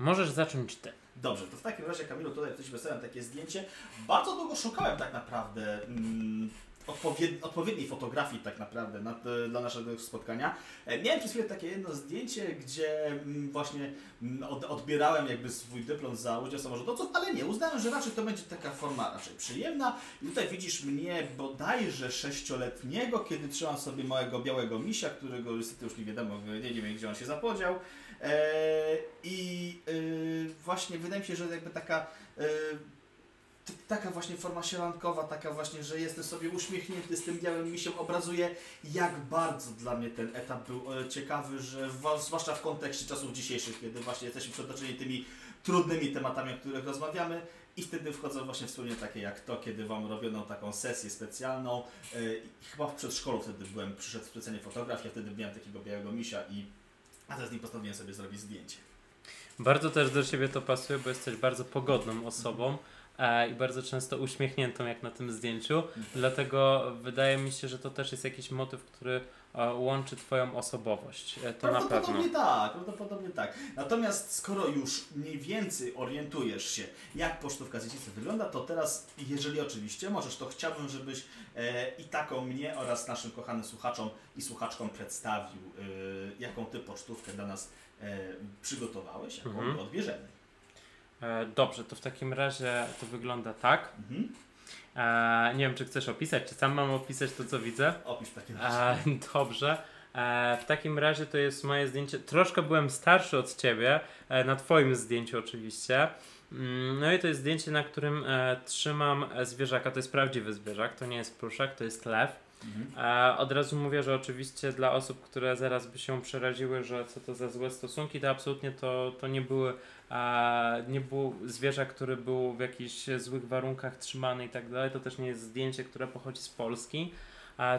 Możesz zacząć Ty. Dobrze, to w takim razie Kamilu tutaj coś wysłałem takie zdjęcie. Bardzo długo szukałem tak naprawdę mm, odpowied odpowiedniej fotografii tak naprawdę na, dla naszego spotkania. E, miałem przez chwilę takie jedno zdjęcie, gdzie mm, właśnie mm, od, odbierałem jakby swój dyplom za udział samorządowców, ale nie, uznałem, że raczej to będzie taka forma raczej przyjemna. I tutaj widzisz mnie bodajże sześcioletniego, kiedy trzymam sobie małego białego misia, którego niestety już nie wiadomo, nie, nie wiem gdzie on się zapodział. E, I e, właśnie wydaje mi się, że jakby taka e, taka właśnie forma sielankowa, taka właśnie, że jestem sobie uśmiechnięty z tym białym misiem, obrazuje jak bardzo dla mnie ten etap był ciekawy, że zwłaszcza w kontekście czasów dzisiejszych, kiedy właśnie jesteśmy przetoczeni tymi trudnymi tematami, o których rozmawiamy i wtedy wchodzą właśnie wspólnie takie jak to, kiedy Wam robiono taką sesję specjalną. Chyba w przedszkolu wtedy byłem, przyszedł specjalnie fotograf, ja wtedy miałem takiego białego misia i a teraz nie postanowiłem sobie zrobić zdjęcie. Bardzo też do Ciebie to pasuje, bo jesteś bardzo pogodną osobą i bardzo często uśmiechniętą jak na tym zdjęciu. Dlatego wydaje mi się, że to też jest jakiś motyw, który łączy Twoją osobowość. E, to na pewno. Prawdopodobnie tak, prawdopodobnie tak. Natomiast skoro już mniej więcej orientujesz się, jak pocztówka z dzieciństwa wygląda, to teraz, jeżeli oczywiście możesz, to chciałbym, żebyś e, i taką mnie oraz naszym kochanym słuchaczom i słuchaczkom przedstawił, e, jaką Ty pocztówkę dla nas e, przygotowałeś, jaką mhm. my odbierzemy. E, dobrze, to w takim razie to wygląda tak. Mhm. E, nie wiem, czy chcesz opisać, czy sam mam opisać to, co widzę? Opisz w takim razie. E, dobrze. E, w takim razie to jest moje zdjęcie. Troszkę byłem starszy od ciebie, e, na twoim zdjęciu oczywiście. Mm, no i to jest zdjęcie, na którym e, trzymam zwierzaka. To jest prawdziwy zwierzak, to nie jest pluszak, to jest lew. Mhm. E, od razu mówię, że oczywiście dla osób, które zaraz by się przeraziły, że co to za złe stosunki, to absolutnie to, to nie były nie był zwierzak, który był w jakichś złych warunkach trzymany i tak dalej. To też nie jest zdjęcie, które pochodzi z Polski,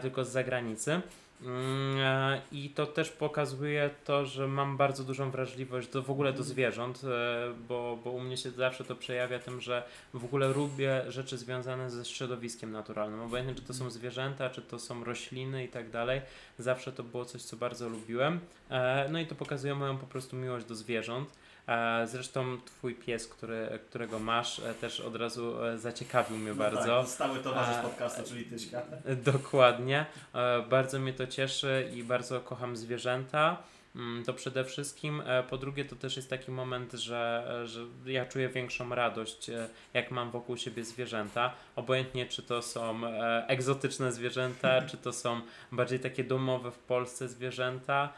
tylko z zagranicy. Mm, e, I to też pokazuje to, że mam bardzo dużą wrażliwość do, w ogóle do zwierząt, e, bo, bo u mnie się zawsze to przejawia tym, że w ogóle lubię rzeczy związane ze środowiskiem naturalnym. Obojętnie czy to są zwierzęta, czy to są rośliny i tak dalej. Zawsze to było coś, co bardzo lubiłem. E, no i to pokazuje moją po prostu miłość do zwierząt. Zresztą twój pies, który, którego masz, e, też od razu e, zaciekawił mnie no bardzo. Tak, stały towarzysz podcastu, czyli Tyśka. Dokładnie. E, bardzo mnie to cieszy i bardzo kocham zwierzęta. Mm, to przede wszystkim. E, po drugie, to też jest taki moment, że, że ja czuję większą radość, e, jak mam wokół siebie zwierzęta. Obojętnie, czy to są e, egzotyczne zwierzęta, czy to są bardziej takie domowe w Polsce zwierzęta,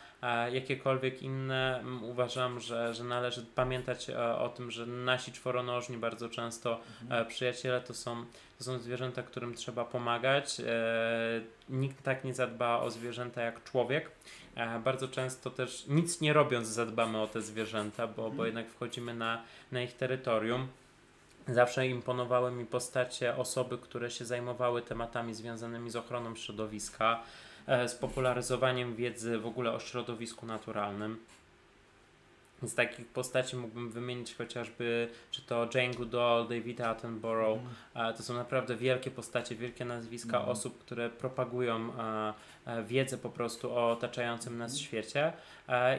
jakiekolwiek inne. Mm, uważam, że, że należy pamiętać o tym, że nasi czworonożni bardzo często mhm. przyjaciele to są to są zwierzęta, którym trzeba pomagać. E, nikt tak nie zadba o zwierzęta jak człowiek. E, bardzo często też nic nie robiąc zadbamy o te zwierzęta, bo, bo mhm. jednak wchodzimy na, na ich terytorium. Zawsze imponowały mi postacie osoby, które się zajmowały tematami związanymi z ochroną środowiska, e, z popularyzowaniem wiedzy w ogóle o środowisku naturalnym. Z takich postaci mógłbym wymienić chociażby, czy to Jane Goodall, David Attenborough. Mm. To są naprawdę wielkie postacie, wielkie nazwiska mm. osób, które propagują wiedzę po prostu o otaczającym nas mm. świecie.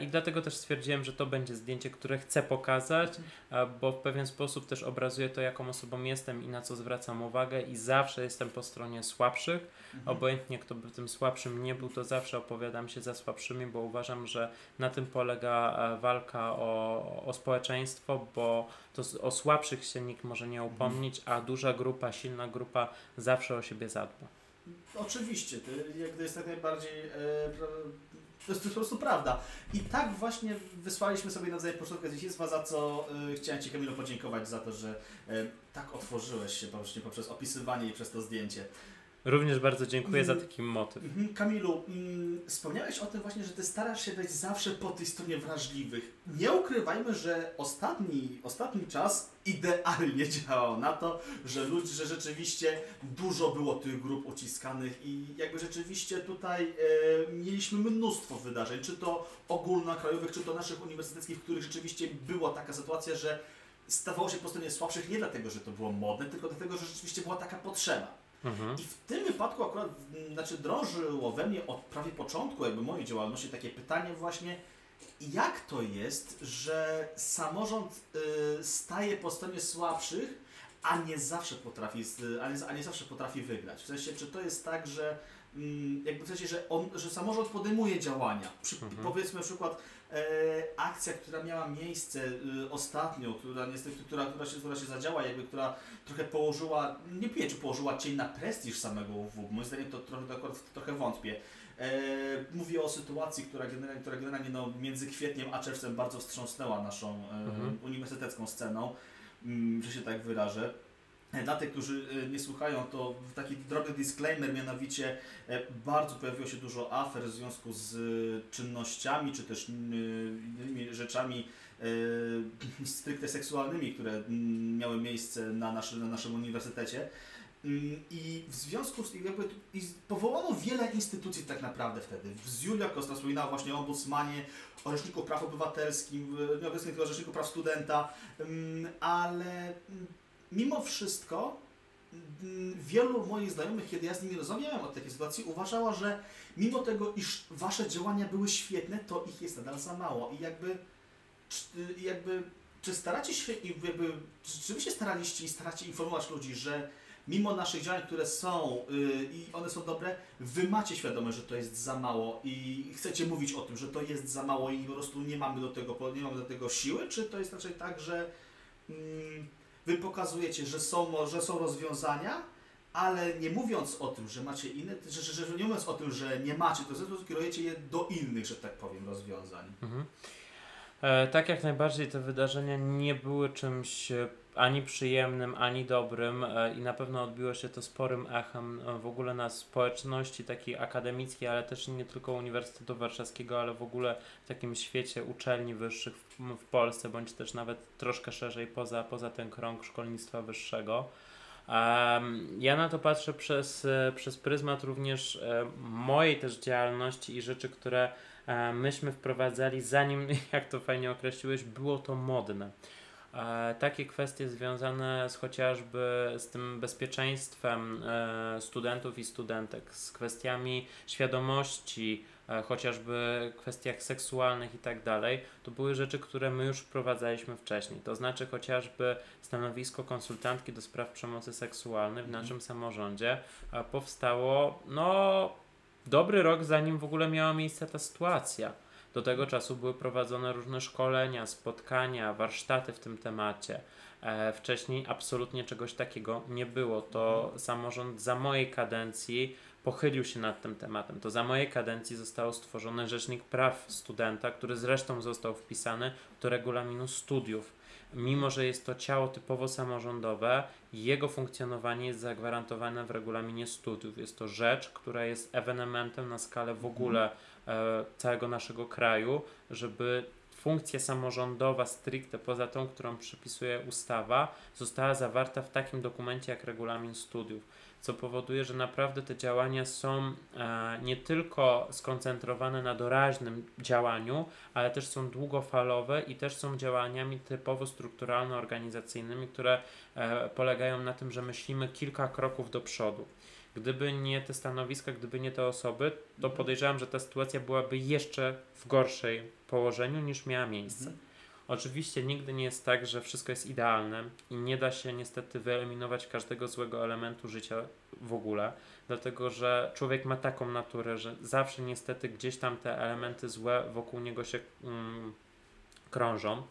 I dlatego też stwierdziłem, że to będzie zdjęcie, które chcę pokazać, bo w pewien sposób też obrazuje to, jaką osobą jestem i na co zwracam uwagę, i zawsze jestem po stronie słabszych. Mhm. Obojętnie kto by tym słabszym nie był, to zawsze opowiadam się za słabszymi, bo uważam, że na tym polega walka o, o społeczeństwo, bo to o słabszych się nikt może nie upomnieć, a duża grupa, silna grupa zawsze o siebie zadba. Oczywiście, to jest tak najbardziej e, to jest, po prostu prawda. I tak właśnie wysłaliśmy sobie nawzajem początkę dzieciństwa, za co y, chciałem Ci Kamilu podziękować za to, że y, tak otworzyłeś się właśnie poprzez opisywanie i przez to zdjęcie. Również bardzo dziękuję mm, za taki motyw. Mm, Kamilu, mm, wspomniałeś o tym właśnie, że Ty starasz się być zawsze po tej stronie wrażliwych. Nie ukrywajmy, że ostatni, ostatni czas idealnie działał na to, że ludzi, że rzeczywiście dużo było tych grup uciskanych i jakby rzeczywiście tutaj e, mieliśmy mnóstwo wydarzeń, czy to ogólnokrajowych, czy to naszych uniwersyteckich, w których rzeczywiście była taka sytuacja, że stawało się po stronie słabszych nie dlatego, że to było modne, tylko dlatego, że rzeczywiście była taka potrzeba. Mhm. I w tym wypadku akurat, znaczy drążyło we mnie od prawie początku jakby mojej działalności takie pytanie właśnie, jak to jest, że samorząd y, staje po stronie słabszych, a nie zawsze potrafi, a nie, a nie zawsze potrafi wygrać. W sensie, czy to jest tak, że mm, jakby w sensie, że, on, że samorząd podejmuje działania. Przy, mhm. Powiedzmy na przykład akcja, która miała miejsce e, ostatnio, która niestety, która, która, się, która się zadziała, jakby, która trochę położyła, nie wiem czy położyła cień na prestiż samego UW, moim zdaniem to trochę, to, trochę wątpię. E, mówię o sytuacji, która generalnie, która generalnie no, między kwietniem a czerwcem bardzo wstrząsnęła naszą e, mhm. uniwersytecką sceną, mm, że się tak wyrażę. E, dla tych, którzy e, nie słuchają, to taki drobny disclaimer, mianowicie e, bardzo pojawiło się dużo afer w związku z czynnościami, czy też innymi rzeczami stricte seksualnymi, które miały miejsce na, naszy, na naszym uniwersytecie. I w związku z tym jakby powołano wiele instytucji tak naprawdę wtedy. Julia Costa wspominała właśnie o ombudsmanie, o Rzeczniku Praw Obywatelskim, nieobecnie o Rzeczniku Praw Studenta, ale mimo wszystko wielu moich znajomych, kiedy ja z nimi rozmawiałem o takiej sytuacji, uważała, że mimo tego, iż wasze działania były świetne, to ich jest nadal za mało. I jakby, jakby czy staracie się, jakby, czy rzeczywiście staraliście i staracie informować ludzi, że mimo naszych działań, które są yy, i one są dobre, wy macie świadomość, że to jest za mało i chcecie mówić o tym, że to jest za mało i po prostu nie mamy do tego, nie mamy do tego siły, czy to jest raczej tak, że yy, Wy pokazujecie, że są, że są rozwiązania, ale nie mówiąc o tym, że macie inne, że, że, że nie mówiąc o tym, że nie macie, to kierujecie je do innych, że tak powiem, rozwiązań. Mhm. E, tak jak najbardziej te wydarzenia nie były czymś e, ani przyjemnym, ani dobrym e, i na pewno odbiło się to sporym echem w ogóle na społeczności takiej akademickiej, ale też nie tylko Uniwersytetu Warszawskiego, ale w ogóle w takim świecie uczelni wyższych w, Polsce, bądź też nawet troszkę szerzej poza, poza ten krąg szkolnictwa wyższego. Ja na to patrzę przez, przez pryzmat również mojej też działalności i rzeczy, które myśmy wprowadzali zanim, jak to fajnie określiłeś, było to modne. Takie kwestie związane z chociażby z tym bezpieczeństwem e, studentów i studentek, z kwestiami świadomości, e, chociażby kwestiach seksualnych i tak dalej, to były rzeczy, które my już wprowadzaliśmy wcześniej. To znaczy chociażby stanowisko konsultantki do spraw przemocy seksualnej w mhm. naszym samorządzie powstało no dobry rok zanim w ogóle miała miejsce ta sytuacja Do tego czasu były prowadzone różne szkolenia, spotkania, warsztaty w tym temacie. E, wcześniej absolutnie czegoś takiego nie było. To samorząd za mojej kadencji pochylił się nad tym tematem. To za mojej kadencji został stworzony Rzecznik Praw Studenta, który zresztą został wpisany do regulaminu studiów. Mimo, że jest to ciało typowo samorządowe, jego funkcjonowanie jest zagwarantowane w regulaminie studiów. Jest to rzecz, która jest ewenementem na skalę w ogóle e, całego naszego kraju, żeby funkcja samorządowa stricte poza tą, którą przypisuje ustawa, została zawarta w takim dokumencie jak regulamin studiów, co powoduje, że naprawdę te działania są e, nie tylko skoncentrowane na doraźnym działaniu, ale też są długofalowe i też są działaniami typowo strukturalno-organizacyjnymi, które e, polegają na tym, że myślimy kilka kroków do przodu. Gdyby nie te stanowiska, gdyby nie te osoby, to podejrzewam, że ta sytuacja byłaby jeszcze w gorszej położeniu niż miała miejsce. Mhm. Oczywiście nigdy nie jest tak, że wszystko jest idealne i nie da się niestety wyeliminować każdego złego elementu życia w ogóle, dlatego że człowiek ma taką naturę, że zawsze niestety gdzieś tam te elementy złe wokół niego się mm, krążą.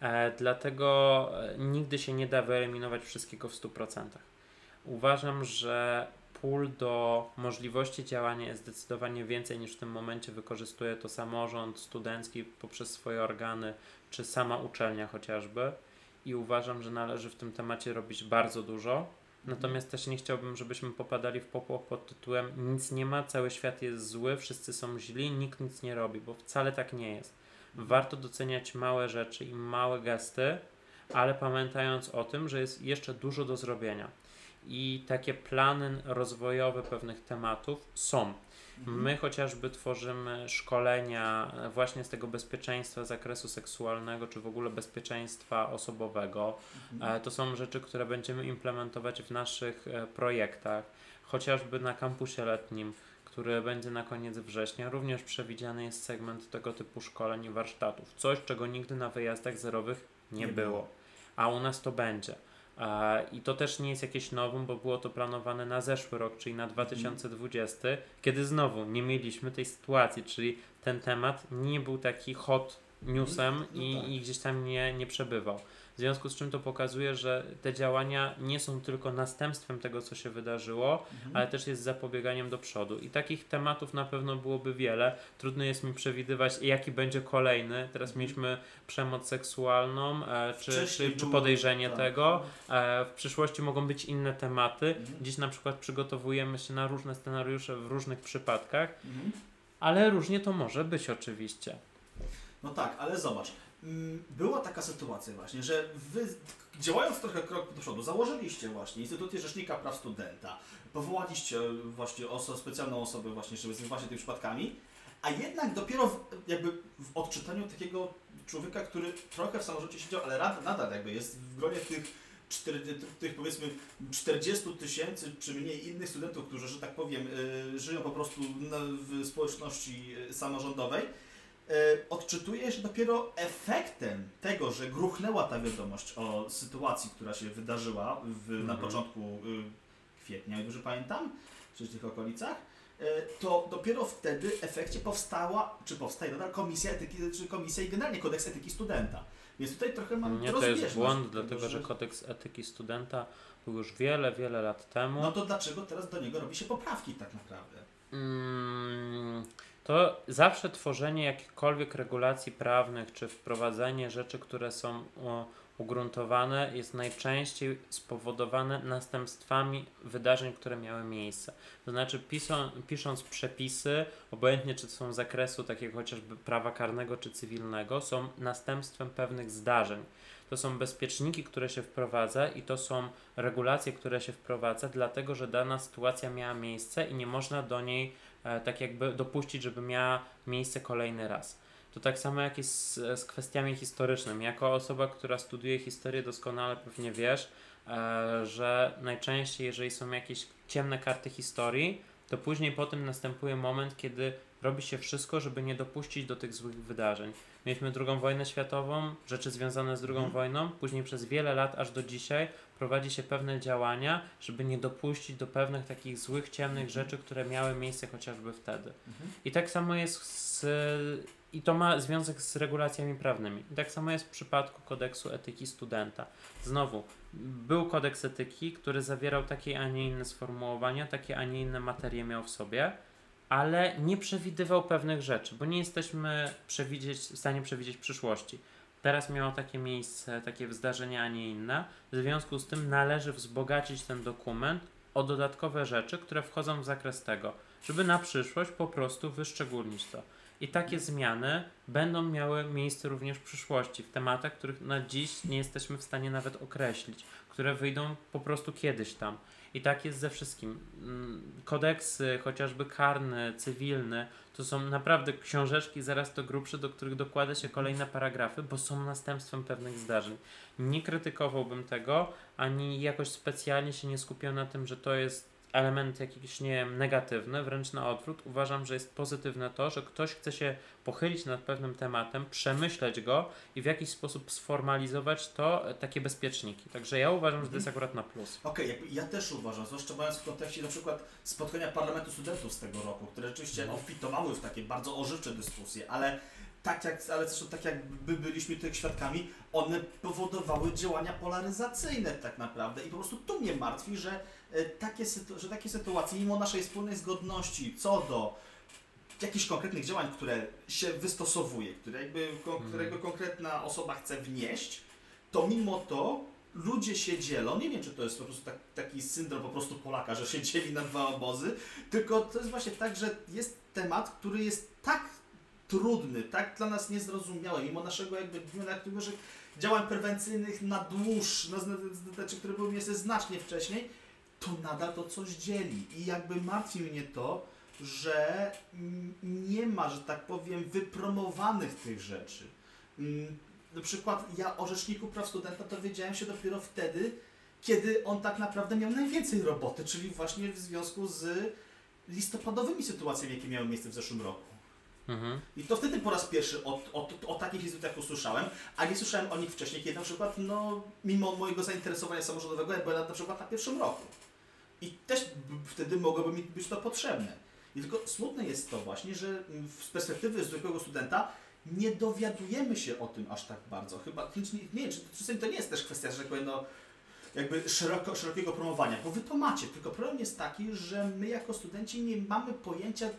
E, dlatego e, nigdy się nie da wyeliminować wszystkiego w 100%. Uważam, że pól do możliwości działania jest zdecydowanie więcej niż w tym momencie wykorzystuje to samorząd studencki poprzez swoje organy, czy sama uczelnia chociażby. I uważam, że należy w tym temacie robić bardzo dużo. Natomiast też nie chciałbym, żebyśmy popadali w popłoch pod tytułem nic nie ma, cały świat jest zły, wszyscy są źli, nikt nic nie robi, bo wcale tak nie jest. Warto doceniać małe rzeczy i małe gesty, ale pamiętając o tym, że jest jeszcze dużo do zrobienia i takie plany rozwojowe pewnych tematów są. My chociażby tworzymy szkolenia e, właśnie z tego bezpieczeństwa zakresu seksualnego, czy w ogóle bezpieczeństwa osobowego. E, To są rzeczy, które będziemy implementować w naszych e, projektach, chociażby na kampusie letnim, który będzie na koniec września. Również przewidziany jest segment tego typu szkoleń i warsztatów. Coś, czego nigdy na wyjazdach zerowych nie, Nie było. było. A u nas to będzie. I to też nie jest jakieś nowum, bo było to planowane na zeszły rok, czyli na 2020, kiedy znowu nie mieliśmy tej sytuacji, czyli ten temat nie był taki hot newsem No i, tak. i gdzieś tam nie, nie przebywał. W związku z czym to pokazuje, że te działania nie są tylko następstwem tego, co się wydarzyło, Mhm. ale też jest zapobieganiem do przodu. I takich tematów na pewno byłoby wiele. Trudno jest mi przewidywać, jaki będzie kolejny. Teraz Mhm. mieliśmy przemoc seksualną, e, czy, czy, czy było- podejrzenie tak. tego. E, w przyszłości mogą być inne tematy. Mhm. Dziś na przykład przygotowujemy się na różne scenariusze w różnych przypadkach, Mhm. ale różnie to może być oczywiście. No tak, ale zobacz. Mm, Była taka sytuacja właśnie, że wy działając trochę krok do przodu, założyliście właśnie Instytucję Rzecznika Praw Studenta, powołaliście właśnie oso, specjalną osobę właśnie, żeby zajmować się tymi przypadkami, a jednak dopiero w, jakby w odczytaniu takiego człowieka, który trochę w samorządzie siedział, ale rad, nadal jakby jest w gronie tych, cztery, tych, powiedzmy 40 tysięcy czy mniej innych studentów, którzy, że tak powiem, y, żyją po prostu w społeczności y, samorządowej, odczytuje, że dopiero efektem tego, że gruchnęła ta wiadomość o sytuacji, która się wydarzyła w, na Mhm. początku y, kwietnia, jak dobrze pamiętam, czy w tych okolicach, e, to dopiero wtedy w efekcie powstała, czy powstaje nadal komisja etyki, czy komisja i generalnie kodeks etyki studenta. Więc tutaj trochę mam Nie, to jest błąd, dlatego dlatego że kodeks etyki studenta był już wiele, wiele lat temu. No to dlaczego teraz do niego robi się poprawki tak naprawdę? Mm, to zawsze tworzenie jakichkolwiek regulacji prawnych, czy wprowadzanie rzeczy, które są ugruntowane, jest najczęściej spowodowane następstwami wydarzeń, które miały miejsce. To znaczy, pisą, pisząc przepisy, obojętnie czy są z zakresu takiego chociażby prawa karnego czy cywilnego, są następstwem pewnych zdarzeń. To są bezpieczniki, które się wprowadza i to są regulacje, które się wprowadza, dlatego że dana sytuacja miała miejsce i nie można do niej tak jakby dopuścić, żeby miała miejsce kolejny raz. To tak samo jak jest z, z kwestiami historycznymi. Jako osoba, która studiuje historię, doskonale pewnie wiesz, e, że najczęściej, jeżeli są jakieś ciemne karty historii, to później po tym następuje moment, kiedy robi się wszystko, żeby nie dopuścić do tych złych wydarzeń. Mieliśmy drugą wojnę światową, rzeczy związane z drugą Mhm. wojną, później przez wiele lat, aż do dzisiaj, prowadzi się pewne działania, żeby nie dopuścić do pewnych takich złych, ciemnych rzeczy, które miały miejsce chociażby wtedy. Mhm. I tak samo jest z i to ma związek z regulacjami prawnymi. I tak samo jest w przypadku kodeksu etyki studenta. Znowu, był kodeks etyki, który zawierał takie, a nie inne sformułowania, takie, a nie inne materie miał w sobie, ale nie przewidywał pewnych rzeczy, bo nie jesteśmy przewidzieć, w stanie przewidzieć przyszłości. Teraz miało takie miejsce, takie zdarzenia, a nie inne. W związku z tym należy wzbogacić ten dokument o dodatkowe rzeczy, które wchodzą w zakres tego, żeby na przyszłość po prostu wyszczególnić to. I takie zmiany będą miały miejsce również w przyszłości, w tematach, których na dziś nie jesteśmy w stanie nawet określić, które wyjdą po prostu kiedyś tam. I tak jest ze wszystkim. Mm, kodeksy, chociażby karny, cywilny, to są naprawdę książeczki zaraz to grubsze, do których dokłada się kolejne paragrafy, bo są następstwem pewnych zdarzeń. Nie krytykowałbym tego, ani jakoś specjalnie się nie skupiał na tym, że to jest element jakiś, nie wiem, negatywny, wręcz na odwrót. Uważam, że jest pozytywne to, że ktoś chce się pochylić nad pewnym tematem, przemyśleć go i w jakiś sposób sformalizować to, e, takie bezpieczniki. Także ja uważam, że to jest akurat na plus. Okej, jakby ja też uważam, zwłaszcza mając w kontekście na przykład spotkania Parlamentu Studentów z tego roku, które rzeczywiście Mhm. obfitowały w takie bardzo ożywcze dyskusje, ale tak jak, ale zresztą tak jak by byliśmy tych świadkami, one powodowały działania polaryzacyjne tak naprawdę i po prostu tu mnie martwi, że takie, sytu- że takie sytuacje, mimo naszej wspólnej zgodności co do jakichś konkretnych działań, które się wystosowuje, które jakby, Mhm. którego konkretna osoba chce wnieść, to mimo to ludzie się dzielą. Nie wiem, czy to jest po prostu tak, taki syndrom po prostu Polaka, że się dzieli na dwa obozy, tylko to jest właśnie tak, że jest temat, który jest tak trudny, tak dla nas niezrozumiały, mimo naszego jakby że działań prewencyjnych na dłuż, znaczy, które były miejsce znacznie wcześniej, to nadal to coś dzieli. I jakby martwi mnie to, że nie ma, że tak powiem, wypromowanych tych rzeczy. Mm, Na przykład ja o Rzeczniku Praw Studenta dowiedziałem się dopiero wtedy, kiedy on tak naprawdę miał najwięcej roboty, czyli właśnie w związku z listopadowymi sytuacjami, jakie miały miejsce w zeszłym roku. Mhm. I to wtedy po raz pierwszy o, o, o takich instytucjach usłyszałem, a nie słyszałem o nich wcześniej, kiedy na przykład, no, mimo mojego zainteresowania samorządowego, ja byłem na przykład na pierwszym roku. I też wtedy mogłoby mi być to potrzebne. I tylko smutne jest to właśnie, że mm, z perspektywy zwykłego studenta nie dowiadujemy się o tym aż tak bardzo. Chyba, nie, nie wiem, czy to nie jest też kwestia, że tak powiem, no, jakby szeroko, szerokiego promowania, bo wy to macie, tylko problem jest taki, że my jako studenci nie mamy pojęcia,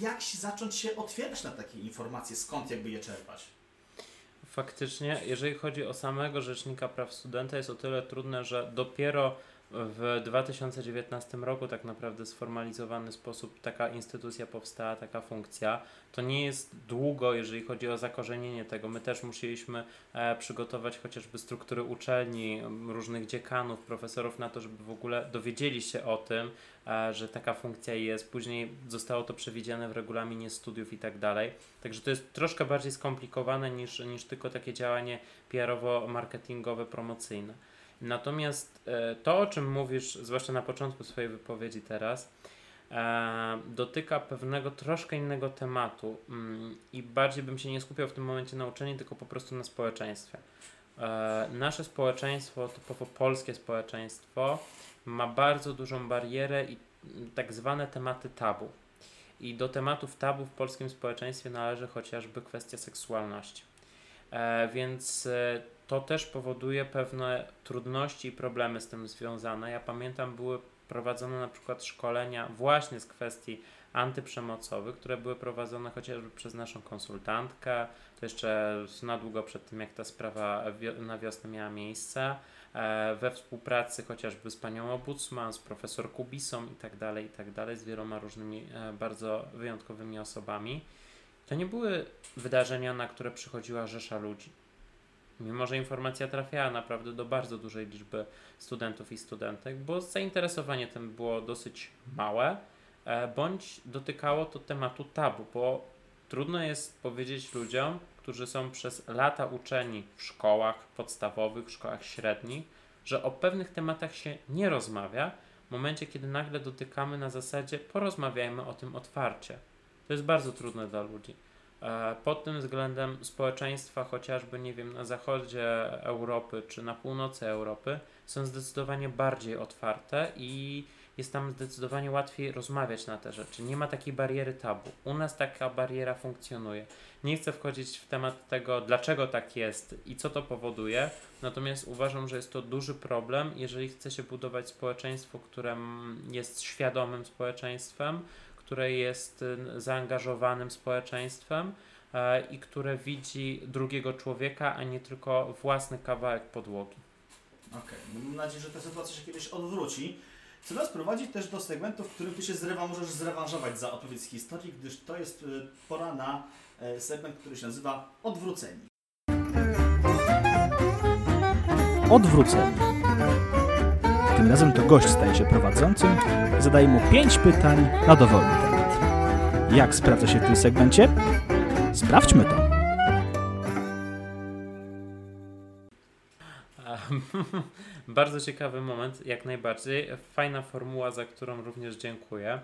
jak się zacząć się otwierać na takie informacje, skąd jakby je czerpać. Faktycznie, jeżeli chodzi o samego Rzecznika Praw Studenta, jest o tyle trudne, że dopiero w 2019 roku tak naprawdę sformalizowany sposób taka instytucja powstała, taka funkcja. To nie jest długo, jeżeli chodzi o zakorzenienie tego. My też musieliśmy e, przygotować chociażby struktury uczelni, różnych dziekanów, profesorów na to, żeby w ogóle dowiedzieli się o tym, e, że taka funkcja jest. Później zostało to przewidziane w regulaminie studiów i tak dalej. Także to jest troszkę bardziej skomplikowane niż, niż tylko takie działanie PR-owo-marketingowe, promocyjne. Natomiast e, to, o czym mówisz, zwłaszcza na początku swojej wypowiedzi teraz, e, dotyka pewnego troszkę innego tematu mm, i bardziej bym się nie skupiał w tym momencie na uczeniu, tylko po prostu na społeczeństwie. E, nasze społeczeństwo, typowo polskie społeczeństwo, ma bardzo dużą barierę i tak zwane tematy tabu. I do tematów tabu w polskim społeczeństwie należy chociażby kwestia seksualności. Więc to też powoduje pewne trudności i problemy z tym związane. Ja pamiętam, były prowadzone na przykład szkolenia właśnie z kwestii antyprzemocowych, które były prowadzone chociażby przez naszą konsultantkę, to jeszcze na długo przed tym, jak ta sprawa na wiosnę miała miejsce, e, we współpracy chociażby z panią Obudsman, z profesor Kubisą i tak dalej, i tak dalej, z wieloma różnymi e, bardzo wyjątkowymi osobami. To nie były wydarzenia, na które przychodziła rzesza ludzi. Mimo, że informacja trafiała naprawdę do bardzo dużej liczby studentów i studentek, bo zainteresowanie tym było dosyć małe, e, bądź dotykało to tematu tabu, bo trudno jest powiedzieć ludziom, którzy są przez lata uczeni w szkołach podstawowych, szkołach średnich, że o pewnych tematach się nie rozmawia, w momencie, kiedy nagle dotykamy na zasadzie porozmawiajmy o tym otwarcie. To jest bardzo trudne dla ludzi. E, Pod tym względem społeczeństwa, chociażby, nie wiem, na zachodzie Europy czy na północy Europy, są zdecydowanie bardziej otwarte i jest tam zdecydowanie łatwiej rozmawiać na te rzeczy. Nie ma takiej bariery tabu. U nas taka bariera funkcjonuje. Nie chcę wchodzić w temat tego, dlaczego tak jest i co to powoduje, natomiast uważam, że jest to duży problem, jeżeli chce się budować społeczeństwo, które jest świadomym społeczeństwem, które jest y, zaangażowanym społeczeństwem e, i które widzi drugiego człowieka, a nie tylko własny kawałek podłogi. Okej, okay. mam nadzieję, że ta sytuacja się kiedyś odwróci. Co nas prowadzi też do segmentu, w którym ty się zrewa, możesz zrewanżować za opowieść historii, gdyż to jest y, pora na e, segment, który się nazywa Odwróceni. Odwróceni. Tym razem to gość staje się prowadzącym i zadaje mu pięć pytań na dowolny temat. Jak sprawdza się w tym segmencie? Sprawdźmy to. Bardzo ciekawy moment, jak najbardziej. Fajna formuła, za którą również dziękuję.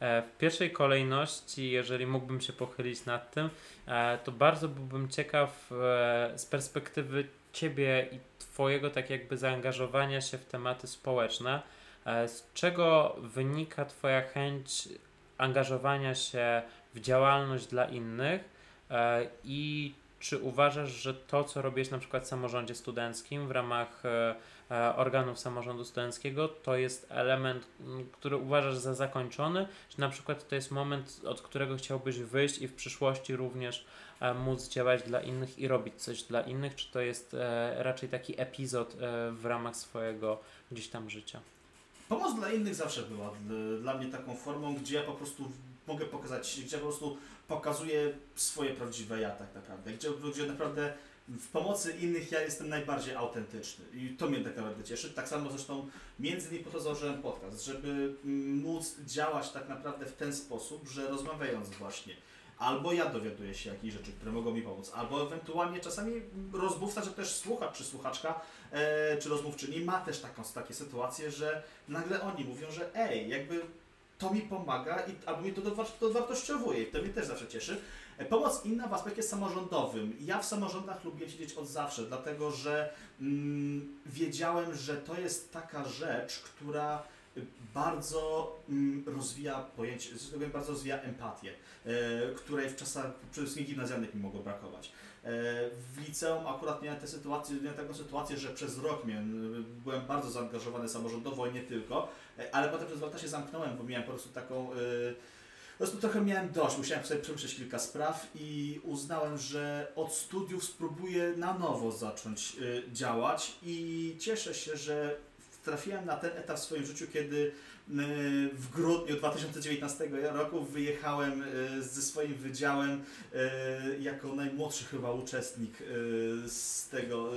E, w pierwszej kolejności, jeżeli mógłbym się pochylić nad tym, e, to bardzo byłbym ciekaw e, z perspektywy Ciebie i Twojego tak jakby zaangażowania się w tematy społeczne. Z czego wynika Twoja chęć angażowania się w działalność dla innych i czy uważasz, że to, co robisz na przykład w samorządzie studenckim w ramach e, e, organów samorządu studenckiego, to jest element, który uważasz za zakończony, czy na przykład to jest moment, od którego chciałbyś wyjść i w przyszłości również e, móc działać dla innych i robić coś dla innych, czy to jest raczej taki epizod w ramach swojego gdzieś tam życia? Pomoc dla innych zawsze była dla mnie taką formą, gdzie ja po prostu mogę pokazać, gdzie po prostu pokazuję swoje prawdziwe ja tak naprawdę, gdzie, gdzie naprawdę w pomocy innych ja jestem najbardziej autentyczny i to mnie tak naprawdę cieszy. Tak samo zresztą między innymi po to założyłem podcast, żeby móc działać tak naprawdę w ten sposób, że rozmawiając właśnie albo ja dowiaduję się jakichś rzeczy, które mogą mi pomóc, albo ewentualnie czasami rozmówca, czy też słuchacz, czy słuchaczka, e, czy rozmówczyni ma też taką, takie sytuacje, że nagle oni mówią, że ej, jakby to mi pomaga i albo mi to dowartościowuje i to mnie też zawsze cieszy. E, pomoc inna w aspekcie samorządowym. Ja w samorządach lubię siedzieć od zawsze, dlatego że mm, wiedziałem, że to jest taka rzecz, która bardzo mm, rozwija pojęcie, bardzo rozwija empatię, e, której w czasach przede wszystkim gimnazjalnych mi mogło brakować. E, w liceum akurat miałem, tę sytuację, miałem taką sytuację, że przez rok miałem, byłem bardzo zaangażowany samorządowo i nie tylko, e, ale potem przez lata się zamknąłem, bo miałem po prostu taką po prostu trochę miałem dość, musiałem sobie przemyśleć kilka spraw i uznałem, że od studiów spróbuję na nowo zacząć działać i cieszę się, że trafiłem na ten etap w swoim życiu, kiedy y, w grudniu 2019 roku wyjechałem y, ze swoim wydziałem y, jako najmłodszy chyba uczestnik z tego,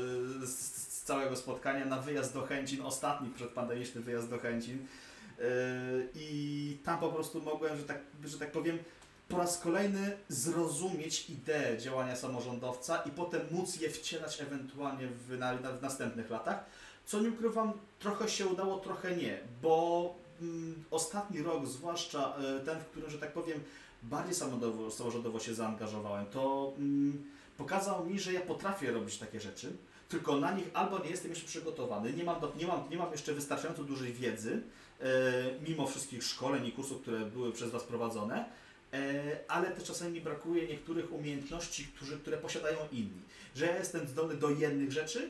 z całego spotkania na wyjazd do Chęcin, ostatni przedpandemiczny wyjazd do Chęcin. I tam po prostu mogłem, że tak, że tak powiem, po raz kolejny zrozumieć ideę działania samorządowca i potem móc je wcielać ewentualnie w, na, w następnych latach. Co nie ukrywam, trochę się udało, trochę nie, bo mm, ostatni rok, zwłaszcza y, ten, w którym, że tak powiem, bardziej samorządowo, samorządowo się zaangażowałem, to mm, pokazał mi, że ja potrafię robić takie rzeczy, tylko na nich albo nie jestem jeszcze przygotowany, nie mam, do, nie mam, nie mam jeszcze wystarczająco dużej wiedzy, y, mimo wszystkich szkoleń i kursów, które były przez Was prowadzone, y, ale też czasami mi brakuje niektórych umiejętności, które posiadają inni. Że ja jestem zdolny do jednych rzeczy,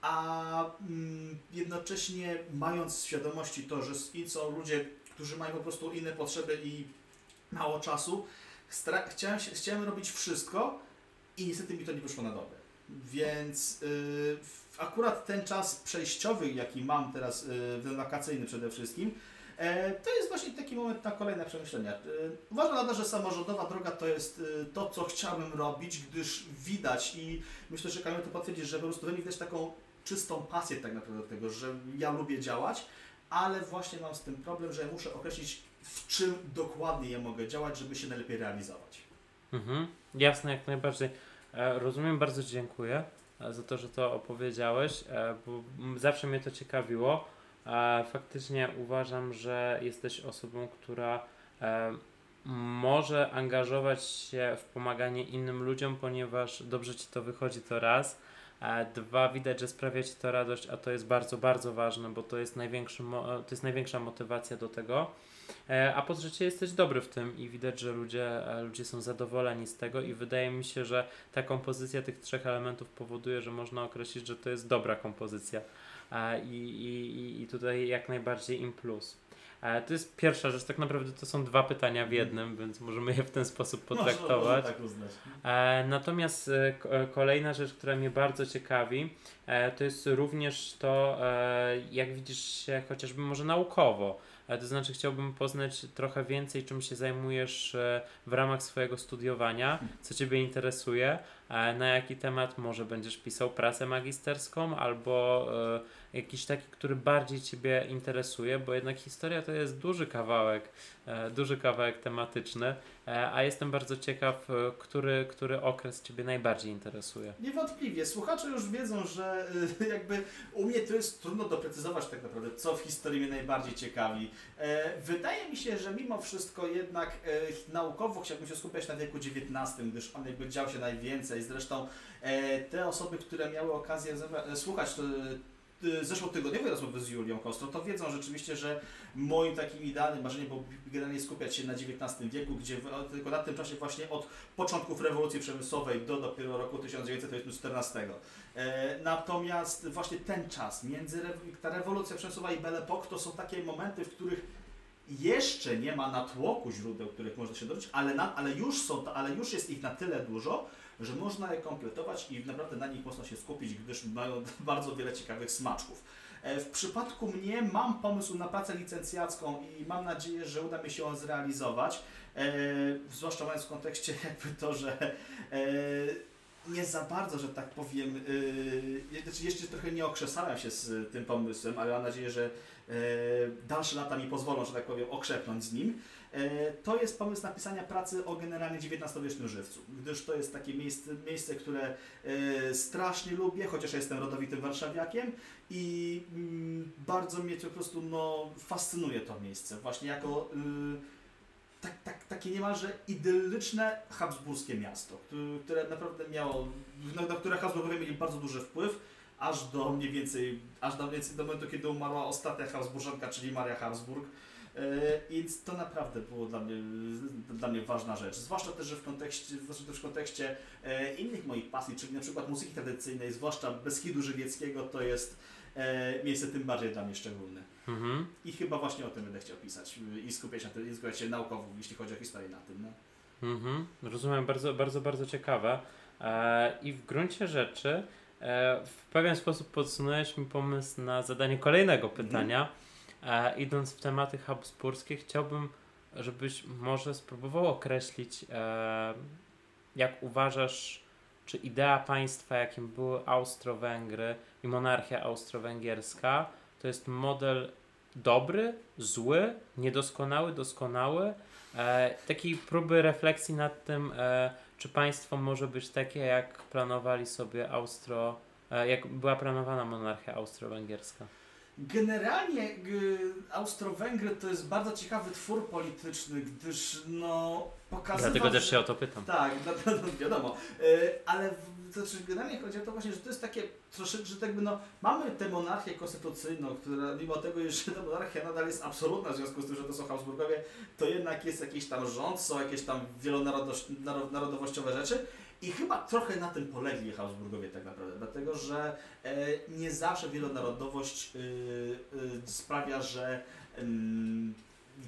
a mm, jednocześnie mając świadomości to, że są ludzie, którzy mają po prostu inne potrzeby i mało czasu, chciałem, chciałem robić wszystko i niestety mi to nie wyszło na dobre. Więc yy, akurat ten czas przejściowy, jaki mam teraz, yy, wakacyjny przede wszystkim, e, to jest właśnie taki moment na kolejne przemyślenia. E, uważam nadal, że samorządowa droga to jest e, to, co chciałbym robić, gdyż widać i myślę, że Kamil to potwierdzi, że po prostu we mnie widać taką czystą pasję tak naprawdę do tego, że ja lubię działać, ale właśnie mam z tym problem, że ja muszę określić, w czym dokładnie ja mogę działać, żeby się najlepiej realizować. Mhm, jasne, jak najbardziej. E, rozumiem, bardzo dziękuję e, za to, że to opowiedziałeś, e, bo zawsze mnie to ciekawiło. Faktycznie uważam, że jesteś osobą, która może angażować się w pomaganie innym ludziom, ponieważ dobrze ci to wychodzi to raz, dwa, widać, że sprawia ci to radość, a to jest bardzo, bardzo ważne, bo to jest, największy to jest największa motywacja do tego. E, a po trzecie, jesteś dobry w tym i widać, że ludzie, e, ludzie są zadowoleni z tego, i wydaje mi się, że ta kompozycja tych trzech elementów powoduje, że można określić, że to jest dobra kompozycja. I, i, i tutaj jak najbardziej im plus. To jest pierwsza rzecz, tak naprawdę to są dwa pytania w jednym, więc możemy je w ten sposób potraktować. Można, można tak Natomiast e, e, kolejna rzecz, która mnie bardzo ciekawi, e, to jest również to, jak widzisz się chociażby może naukowo. To znaczy, chciałbym poznać trochę więcej, czym się zajmujesz w ramach swojego studiowania, co Ciebie interesuje, na jaki temat może będziesz pisał pracę magisterską albo jakiś taki, który bardziej Ciebie interesuje, bo jednak historia to jest duży kawałek, e, duży kawałek tematyczny, e, a jestem bardzo ciekaw, e, który, który okres Ciebie najbardziej interesuje. Niewątpliwie. Słuchacze już wiedzą, że jakby u mnie to jest trudno doprecyzować tak naprawdę, co w historii mnie najbardziej ciekawi. Wydaje mi się, że mimo wszystko jednak naukowo chciałbym się skupiać na wieku XIX, gdyż on jakby dział się najwięcej. Zresztą te osoby, które miały okazję słuchać zeszłotygodniowej rozmowy z Julią Kostro, to wiedzą rzeczywiście, że moim takim idealnym marzeniem było generalnie skupiać się na XIX wieku, gdzie tylko na tym czasie właśnie od początków rewolucji przemysłowej do dopiero roku 1914. E, natomiast właśnie ten czas, między ta rewolucja przemysłowa i Belle Époque, to są takie momenty, w których jeszcze nie ma natłoku źródeł, których można się dowiedzieć, ale, ale, już są, ale już jest ich na tyle dużo, że można je kompletować i naprawdę na nich można się skupić, gdyż mają bardzo wiele ciekawych smaczków. E, w przypadku mnie mam pomysł na pracę licencjacką i mam nadzieję, że uda mi się ją zrealizować, e, zwłaszcza mając w kontekście jakby to, że e, nie za bardzo, że tak powiem, znaczy jeszcze trochę nie okrzesałem się z tym pomysłem, ale mam nadzieję, że dalsze lata mi pozwolą, że tak powiem, okrzepnąć z nim. E, to jest pomysł napisania pracy o generalnie XIX-wiecznym żywcu, gdyż to jest takie miejsce, miejsce które e, strasznie lubię, chociaż jestem rodowitym warszawiakiem i mm, bardzo mnie po prostu no, fascynuje to miejsce, właśnie jako y, tak, tak, takie niemalże idyllyczne habsburskie miasto, które naprawdę miało, na które Habsburgowie mieli bardzo duży wpływ, aż do mniej więcej, aż do, do momentu, kiedy umarła ostatnia Habsburżanka, czyli Maria Habsburg, więc to naprawdę było dla mnie, dla mnie ważna rzecz. Zwłaszcza też, że w kontekście, zwłaszcza też w kontekście e, innych moich pasji, czyli na przykład muzyki tradycyjnej, zwłaszcza Beskidu Żywieckiego, to jest e, miejsce tym bardziej dla mnie szczególne. Mhm. I chyba właśnie o tym będę chciał pisać i skupiać, na tym, i skupiać się naukowo, jeśli chodzi o historię na tym. No. Mhm. Rozumiem, bardzo, bardzo, bardzo ciekawe. E, I w gruncie rzeczy e, w pewien sposób podsunąłeś mi pomysł na zadanie kolejnego pytania. Mhm E, idąc w tematy habsburskie, chciałbym, żebyś może spróbował określić, e, jak uważasz, czy idea państwa, jakim były Austro-Węgry i monarchia austro-węgierska, to jest model dobry, zły, niedoskonały, doskonały. E, takiej próby refleksji nad tym, e, czy państwo może być takie, jak planowali sobie Austro, e, jak była planowana monarchia austro-węgierska. Generalnie Austro-Węgry to jest bardzo ciekawy twór polityczny, gdyż no pokazywał... Dlatego też się o to pytam. Tak, dlatego wiadomo. E, ale to znaczy, generalnie chodzi o to właśnie, że to jest takie troszeczkę, że jakby no, mamy tę monarchię konstytucyjną, która mimo tego, że ta monarchia nadal jest absolutna w związku z tym, że to są Habsburgowie, to jednak jest jakiś tam rząd, są jakieś tam wielonarodowościowe rzeczy i chyba trochę na tym polegli Habsburgowie tak naprawdę, dlatego że e, nie zawsze wielonarodowość e, e, sprawia, że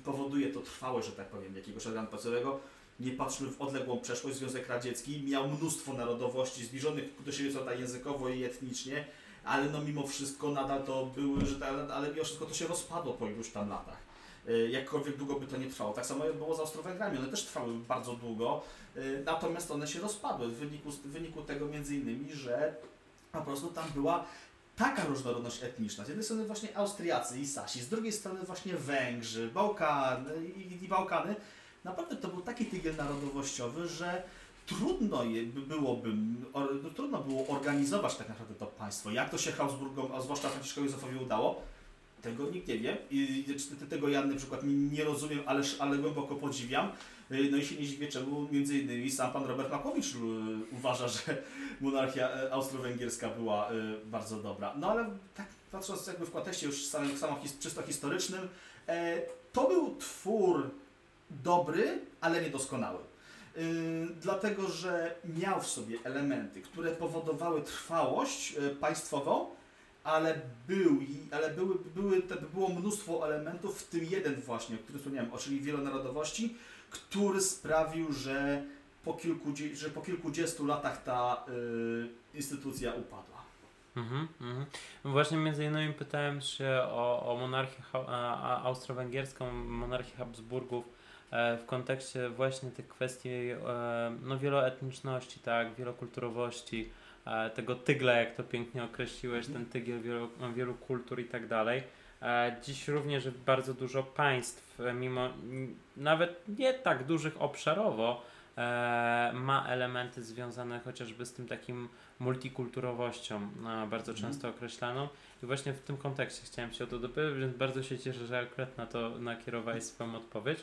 powoduje to trwałość, że tak powiem, jakiegoś organu państwowego. Nie patrzmy w odległą przeszłość, Związek Radziecki miał mnóstwo narodowości zbliżonych do siebie co tak językowo i etnicznie, ale no mimo wszystko nadal to były, że ale mimo wszystko to się rozpadło po iluś tam latach. Y, jakkolwiek długo by to nie trwało. Tak samo było z Austro-Węgrami, one też trwały bardzo długo, y, natomiast one się rozpadły w wyniku, w wyniku tego między innymi, że po prostu tam była taka różnorodność etniczna. Z jednej strony właśnie Austriacy i Sasi, z drugiej strony właśnie Węgrzy, Bałkany i, i Bałkany. Naprawdę to był taki tygiel narodowościowy, że trudno je, byłoby, no, trudno było organizować tak naprawdę to państwo. Jak to się Habsburgom, a zwłaszcza Franciszkowi Józefowi udało? Tego nikt nie wie. I tego ja na przykład nie rozumiem, ale, ale głęboko podziwiam. No i się nie dziwię, czemu między innymi sam pan Robert Makowicz uważa, że monarchia austro-węgierska była bardzo dobra. No ale tak patrząc jakby w kontekście już samym, his, czysto historycznym, to był twór dobry, ale niedoskonały. Dlatego, że miał w sobie elementy, które powodowały trwałość państwową, ale, był, ale były, były, te, było mnóstwo elementów, w tym jeden właśnie, o którym wspomniałem, czyli wielonarodowości, który sprawił, że po, kilku, że po kilkudziestu latach ta yy, instytucja upadła. Mhm, mhm. Właśnie między innymi pytałem się o, o monarchię austro-węgierską, monarchię Habsburgów e, w kontekście właśnie tych kwestii e, no, wieloetniczności, tak, wielokulturowości, tego tygla, jak to pięknie określiłeś, ten tygiel wielu, wielu kultur i tak dalej. Dziś również bardzo dużo państw, mimo nawet nie tak dużych obszarowo, ma elementy związane chociażby z tym takim multikulturowością, bardzo mhm. często określaną. I właśnie w tym kontekście chciałem się o to dopytać, więc bardzo się cieszę, że akurat na to nakierowałeś swoją odpowiedź.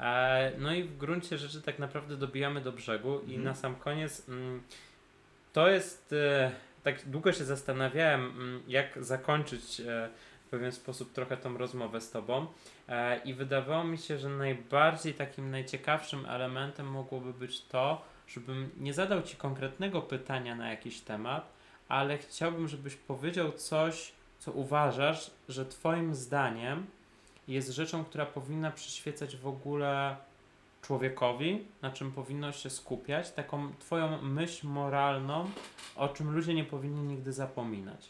E, no i w gruncie rzeczy tak naprawdę dobijamy do brzegu i mhm. na sam koniec mm, to jest, e, tak długo się zastanawiałem, mm, jak zakończyć e, w pewien sposób trochę tą rozmowę z Tobą i wydawało mi się, że najbardziej takim najciekawszym elementem mogłoby być to, żebym nie zadał Ci konkretnego pytania na jakiś temat, ale chciałbym, żebyś powiedział coś, co uważasz, że Twoim zdaniem jest rzeczą, która powinna przyświecać w ogóle człowiekowi, na czym powinno się skupiać, taką Twoją myśl moralną, o czym ludzie nie powinni nigdy zapominać.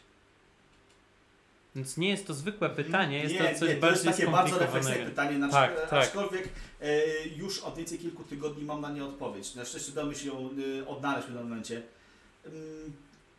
Więc nie jest to zwykłe pytanie, jest nie, to coś nie, bardziej to jest takie bardzo refleksyjne pytanie, na tak, tak. aczkolwiek e, już od więcej kilku tygodni mam na nie odpowiedź. Na szczęście udało mi się ją e, odnaleźć w tym momencie. Mm,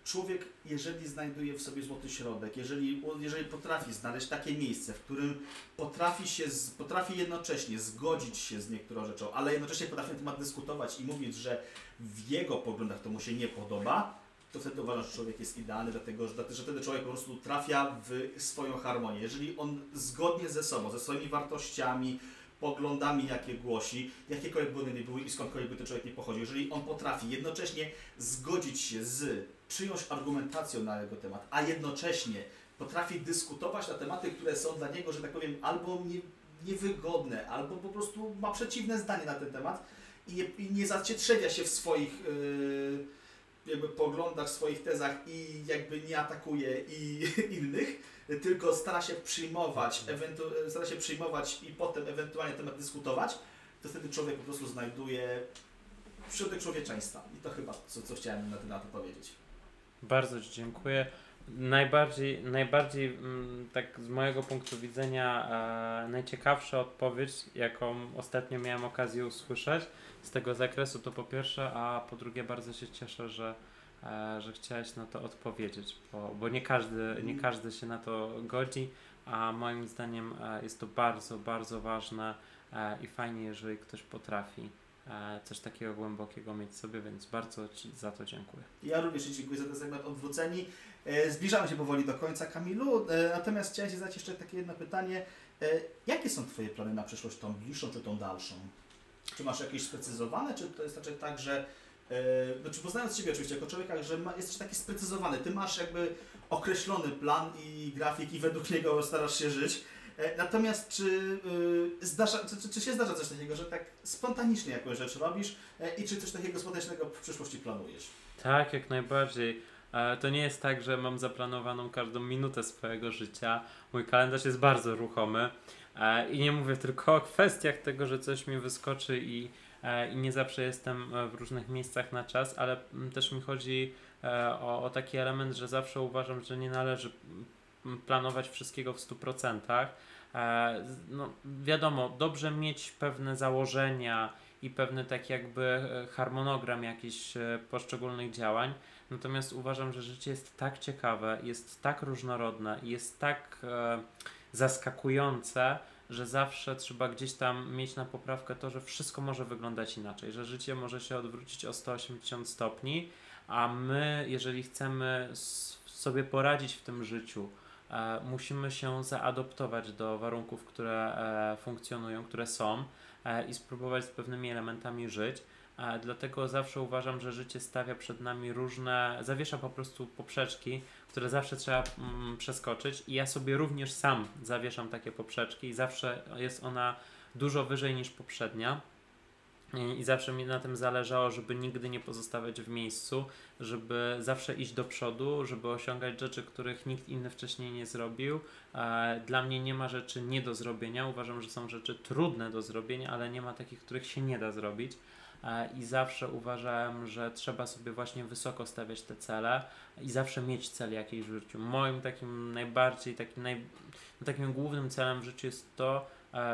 człowiek, jeżeli znajduje w sobie złoty środek, jeżeli, jeżeli potrafi znaleźć takie miejsce, w którym potrafi, się, potrafi jednocześnie zgodzić się z niektórą rzeczą, ale jednocześnie potrafi na temat dyskutować i mówić, że w jego poglądach to mu się nie podoba, to wtedy uważam, że człowiek jest idealny, dlatego że, że wtedy człowiek po prostu trafia w swoją harmonię. Jeżeli on zgodnie ze sobą, ze swoimi wartościami, poglądami, jakie głosi, jakiekolwiek by one nie były i skądkolwiek by ten człowiek nie pochodził, jeżeli on potrafi jednocześnie zgodzić się z czyjąś argumentacją na jego temat, a jednocześnie potrafi dyskutować na tematy, które są dla niego, że tak powiem, albo nie, niewygodne, albo po prostu ma przeciwne zdanie na ten temat i nie, i nie zacietrzewia się w swoich yy, jakby poglądach, swoich tezach i jakby nie atakuje i innych, tylko stara się przyjmować, ewentu- stara się przyjmować i potem ewentualnie temat dyskutować, to wtedy człowiek po prostu znajduje środek człowieczeństwa. I to chyba co, co chciałem na ten temat powiedzieć. Bardzo Ci dziękuję. Najbardziej, najbardziej mm, tak z mojego punktu widzenia e, najciekawsza odpowiedź, jaką ostatnio miałem okazję usłyszeć z tego zakresu, to po pierwsze, a po drugie bardzo się cieszę, że, e, że chciałeś na to odpowiedzieć, bo, bo nie, każdy, nie każdy się na to godzi, a moim zdaniem e, jest to bardzo, bardzo ważne e, i fajnie, jeżeli ktoś potrafi coś takiego głębokiego mieć sobie, więc bardzo Ci za to dziękuję. Ja również Ci dziękuję za ten segment odwróceni. E, zbliżamy się powoli do końca, Kamilu, e, natomiast chciałem Ci zadać jeszcze takie jedno pytanie. Jakie są Twoje plany na przyszłość, tą bliższą czy tą dalszą? Czy masz jakieś sprecyzowane, czy to jest raczej tak, że znaczy poznając Ciebie oczywiście jako człowieka, że ma, jesteś taki sprecyzowany, Ty masz jakby określony plan i grafik i według niego starasz się żyć, E, natomiast czy, yy, zdarza, czy, czy, się zdarza coś takiego, że tak spontanicznie jakąś rzecz robisz yy, i czy coś takiego spontanicznego w przyszłości planujesz? Tak, jak najbardziej. E, to nie jest tak, że mam zaplanowaną każdą minutę swojego życia. Mój kalendarz jest bardzo ruchomy i nie mówię tylko o kwestiach tego, że coś mi wyskoczy i, i nie zawsze jestem w różnych miejscach na czas, ale mm, też mi chodzi o, o taki element, że zawsze uważam, że nie należy planować wszystkiego w 100%. E, no, wiadomo, dobrze mieć pewne założenia i pewny tak jakby e, harmonogram jakichś e, poszczególnych działań. Natomiast uważam, że życie jest tak ciekawe, jest tak różnorodne, jest tak e, zaskakujące, że zawsze trzeba gdzieś tam mieć na poprawkę to, że wszystko może wyglądać inaczej, że życie może się odwrócić o 180 stopni, a my, jeżeli chcemy sobie poradzić w tym życiu, musimy się zaadoptować do warunków, które e, funkcjonują, które są e, i spróbować z pewnymi elementami żyć. E, Dlatego zawsze uważam, że życie stawia przed nami różne, zawiesza po prostu poprzeczki, które zawsze trzeba mm, przeskoczyć i ja sobie również sam zawieszam takie poprzeczki i zawsze jest ona dużo wyżej niż poprzednia. I- zawsze mi na tym zależało, żeby nigdy nie pozostawać w miejscu, żeby zawsze iść do przodu, żeby osiągać rzeczy, których nikt inny wcześniej nie zrobił. E, Dla mnie nie ma rzeczy nie do zrobienia. Uważam, że są rzeczy trudne do zrobienia, ale nie ma takich, których się nie da zrobić. E, I zawsze uważałem, że trzeba sobie właśnie wysoko stawiać te cele i zawsze mieć cel jakiś w życiu. Moim takim najbardziej, takim, naj, takim głównym celem w życiu jest to,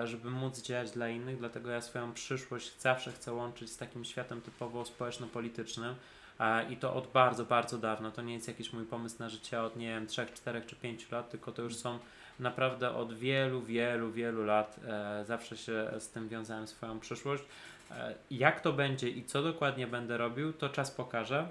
żeby móc działać dla innych, dlatego ja swoją przyszłość zawsze chcę łączyć z takim światem typowo społeczno-politycznym e, i to od bardzo, bardzo dawna. To nie jest jakiś mój pomysł na życie od, nie wiem, 3, 4 czy 5 lat, tylko to już są naprawdę od wielu, wielu, wielu lat e, zawsze się z tym wiązałem swoją przyszłość. E, jak to będzie i co dokładnie będę robił, to czas pokaże.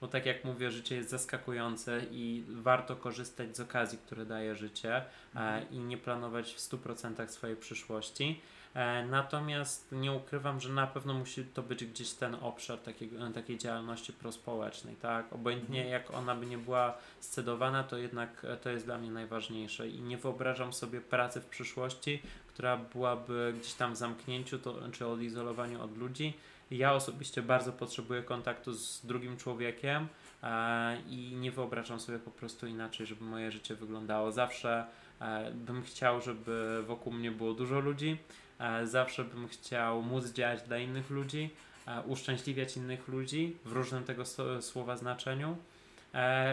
Bo tak jak mówię, życie jest zaskakujące i warto korzystać z okazji, które daje życie e, i nie planować w 100% swojej przyszłości. E, natomiast nie ukrywam, że na pewno musi to być gdzieś ten obszar takiego, takiej działalności prospołecznej, tak? Obojętnie jak ona by nie była scedowana, to jednak e, to jest dla mnie najważniejsze i nie wyobrażam sobie pracy w przyszłości, która byłaby gdzieś tam w zamknięciu to, czy odizolowaniu od ludzi. Ja osobiście bardzo potrzebuję kontaktu z drugim człowiekiem e, i nie wyobrażam sobie po prostu inaczej, żeby moje życie wyglądało. Zawsze e, bym chciał, żeby wokół mnie było dużo ludzi, e, zawsze bym chciał móc działać dla innych ludzi, uszczęśliwiać innych ludzi w różnym tego słowa znaczeniu.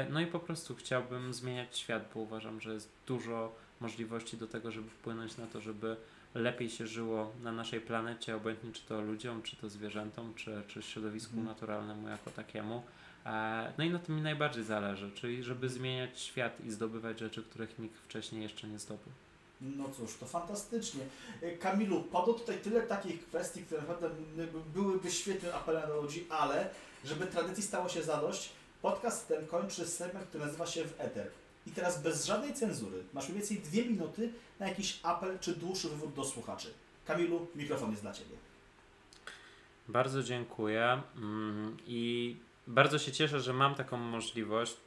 No i po prostu chciałbym zmieniać świat, bo uważam, że jest dużo możliwości do tego, żeby wpłynąć na to, żeby lepiej się żyło na naszej planecie, obojętnie czy to ludziom, czy to zwierzętom, czy, czy środowisku Mhm. naturalnemu jako takiemu. E, No i na tym mi najbardziej zależy, czyli żeby zmieniać świat i zdobywać rzeczy, których nikt wcześniej jeszcze nie zdobył. No cóż, to fantastycznie. E, Kamilu, padło tutaj tyle takich kwestii, które naprawdę byłyby świetnym apelem do ludzi, ale żeby tradycji stało się zadość, podcast ten kończy segment, który nazywa się w Ether. I teraz bez żadnej cenzury masz mniej więcej dwie minuty na jakiś apel czy dłuższy wywód do słuchaczy. Kamilu, mikrofon jest dla Ciebie. Bardzo dziękuję mm, i bardzo się cieszę, że mam taką możliwość.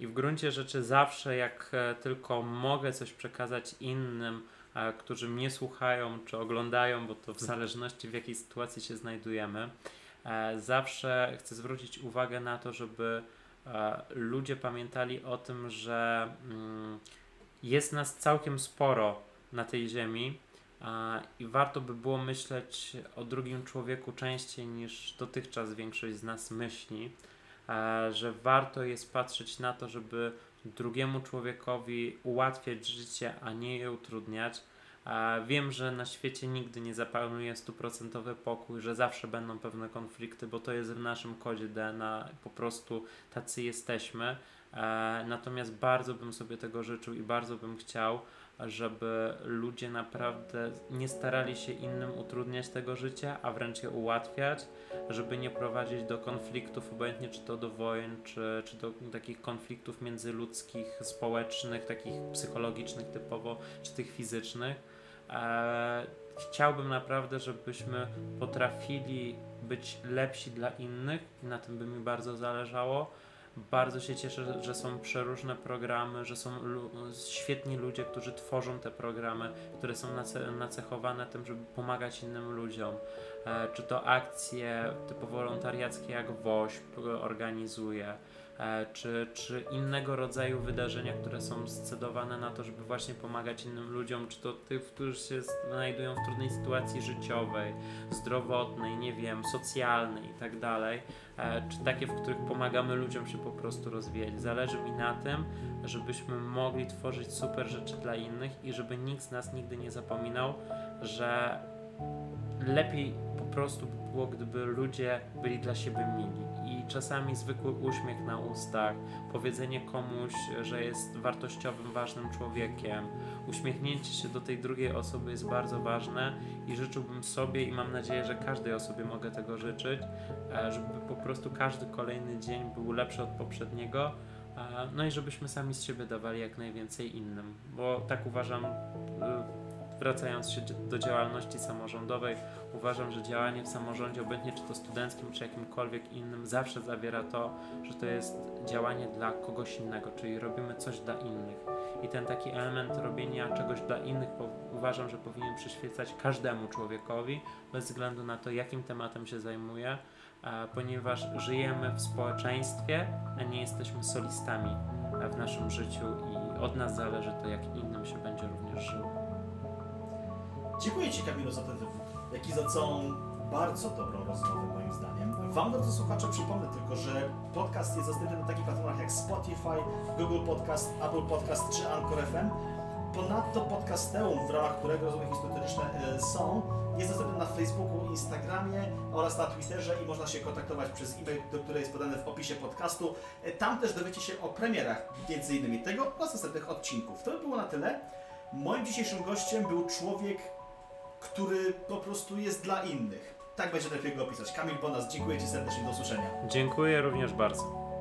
I w gruncie rzeczy zawsze, jak e, tylko mogę coś przekazać innym, e, którzy mnie słuchają czy oglądają, bo to w zależności w jakiej sytuacji się znajdujemy, e, zawsze chcę zwrócić uwagę na to, żeby ludzie pamiętali o tym, że mm, jest nas całkiem sporo na tej ziemi I warto by było myśleć o drugim człowieku częściej niż dotychczas większość z nas myśli, że warto jest patrzeć na to, żeby drugiemu człowiekowi ułatwiać życie, a nie je utrudniać. Wiem, że na świecie nigdy nie zapanuje stuprocentowy pokój, że zawsze będą pewne konflikty, bo to jest w naszym kodzie DNA, po prostu tacy jesteśmy. E, Natomiast bardzo bym sobie tego życzył i bardzo bym chciał, żeby ludzie naprawdę nie starali się innym utrudniać tego życia, a wręcz je ułatwiać, żeby nie prowadzić do konfliktów, obojętnie czy to do wojen, czy, czy do takich konfliktów międzyludzkich, społecznych, takich psychologicznych typowo, czy tych fizycznych. Chciałbym naprawdę, żebyśmy potrafili być lepsi dla innych i na tym by mi bardzo zależało. Bardzo się cieszę, że- są przeróżne programy, że są lu- świetni ludzie, którzy tworzą te programy, które są nace- nacechowane tym, żeby pomagać innym ludziom. E, czy to akcje typu wolontariackie jak WOŚP organizuje, czy, czy innego rodzaju wydarzenia, które są scedowane na to, żeby właśnie pomagać innym ludziom, czy to tych, którzy się znajdują w trudnej sytuacji życiowej, zdrowotnej, nie wiem, socjalnej i tak dalej, e, czy takie, w których pomagamy ludziom się po prostu rozwijać. Zależy mi na tym, żebyśmy mogli tworzyć super rzeczy dla innych i żeby nikt z nas nigdy nie zapominał, że lepiej po prostu by było, gdyby ludzie byli dla siebie mili. Czasami zwykły uśmiech na ustach, powiedzenie komuś, że jest wartościowym, ważnym człowiekiem, uśmiechnięcie się do tej drugiej osoby jest bardzo ważne i życzyłbym sobie i mam nadzieję, że każdej osobie mogę tego życzyć, e, żeby po prostu każdy kolejny dzień był lepszy od poprzedniego, E, No i żebyśmy sami z siebie dawali jak najwięcej innym, bo tak uważam, y, wracając się do działalności samorządowej, uważam, że działanie w samorządzie, obojętnie czy to studenckim, czy jakimkolwiek innym, zawsze zawiera to, że to jest działanie dla kogoś innego, czyli robimy coś dla innych. I ten taki element robienia czegoś dla innych uważam, że powinien przyświecać każdemu człowiekowi, bez względu na to, jakim tematem się zajmuje, ponieważ żyjemy w społeczeństwie, a nie jesteśmy solistami w naszym życiu i od nas zależy to, jak innym się będzie również żyło. Dziękuję Ci Kamilu za ten wywód, jak i za całą bardzo dobrą rozmowę moim zdaniem. Wam drodzy słuchacze przypomnę tylko, że podcast jest dostępny na takich platformach jak Spotify, Google Podcast, Apple Podcast czy Anchor FM. Ponadto podcasteum, w ramach którego rozmowy historyczne e, są, jest dostępny na Facebooku, Instagramie oraz na Twitterze i można się kontaktować przez e-mail, do który jest podany w opisie podcastu. E, Tam też dowiecie się o premierach między innymi tego oraz następnych odcinków. To by było na tyle. Moim dzisiejszym gościem był człowiek, który po prostu jest dla innych. Tak będzie lepiej go opisać. Kamil Bonas, dziękuję Ci serdecznie, do usłyszenia. Dziękuję również bardzo.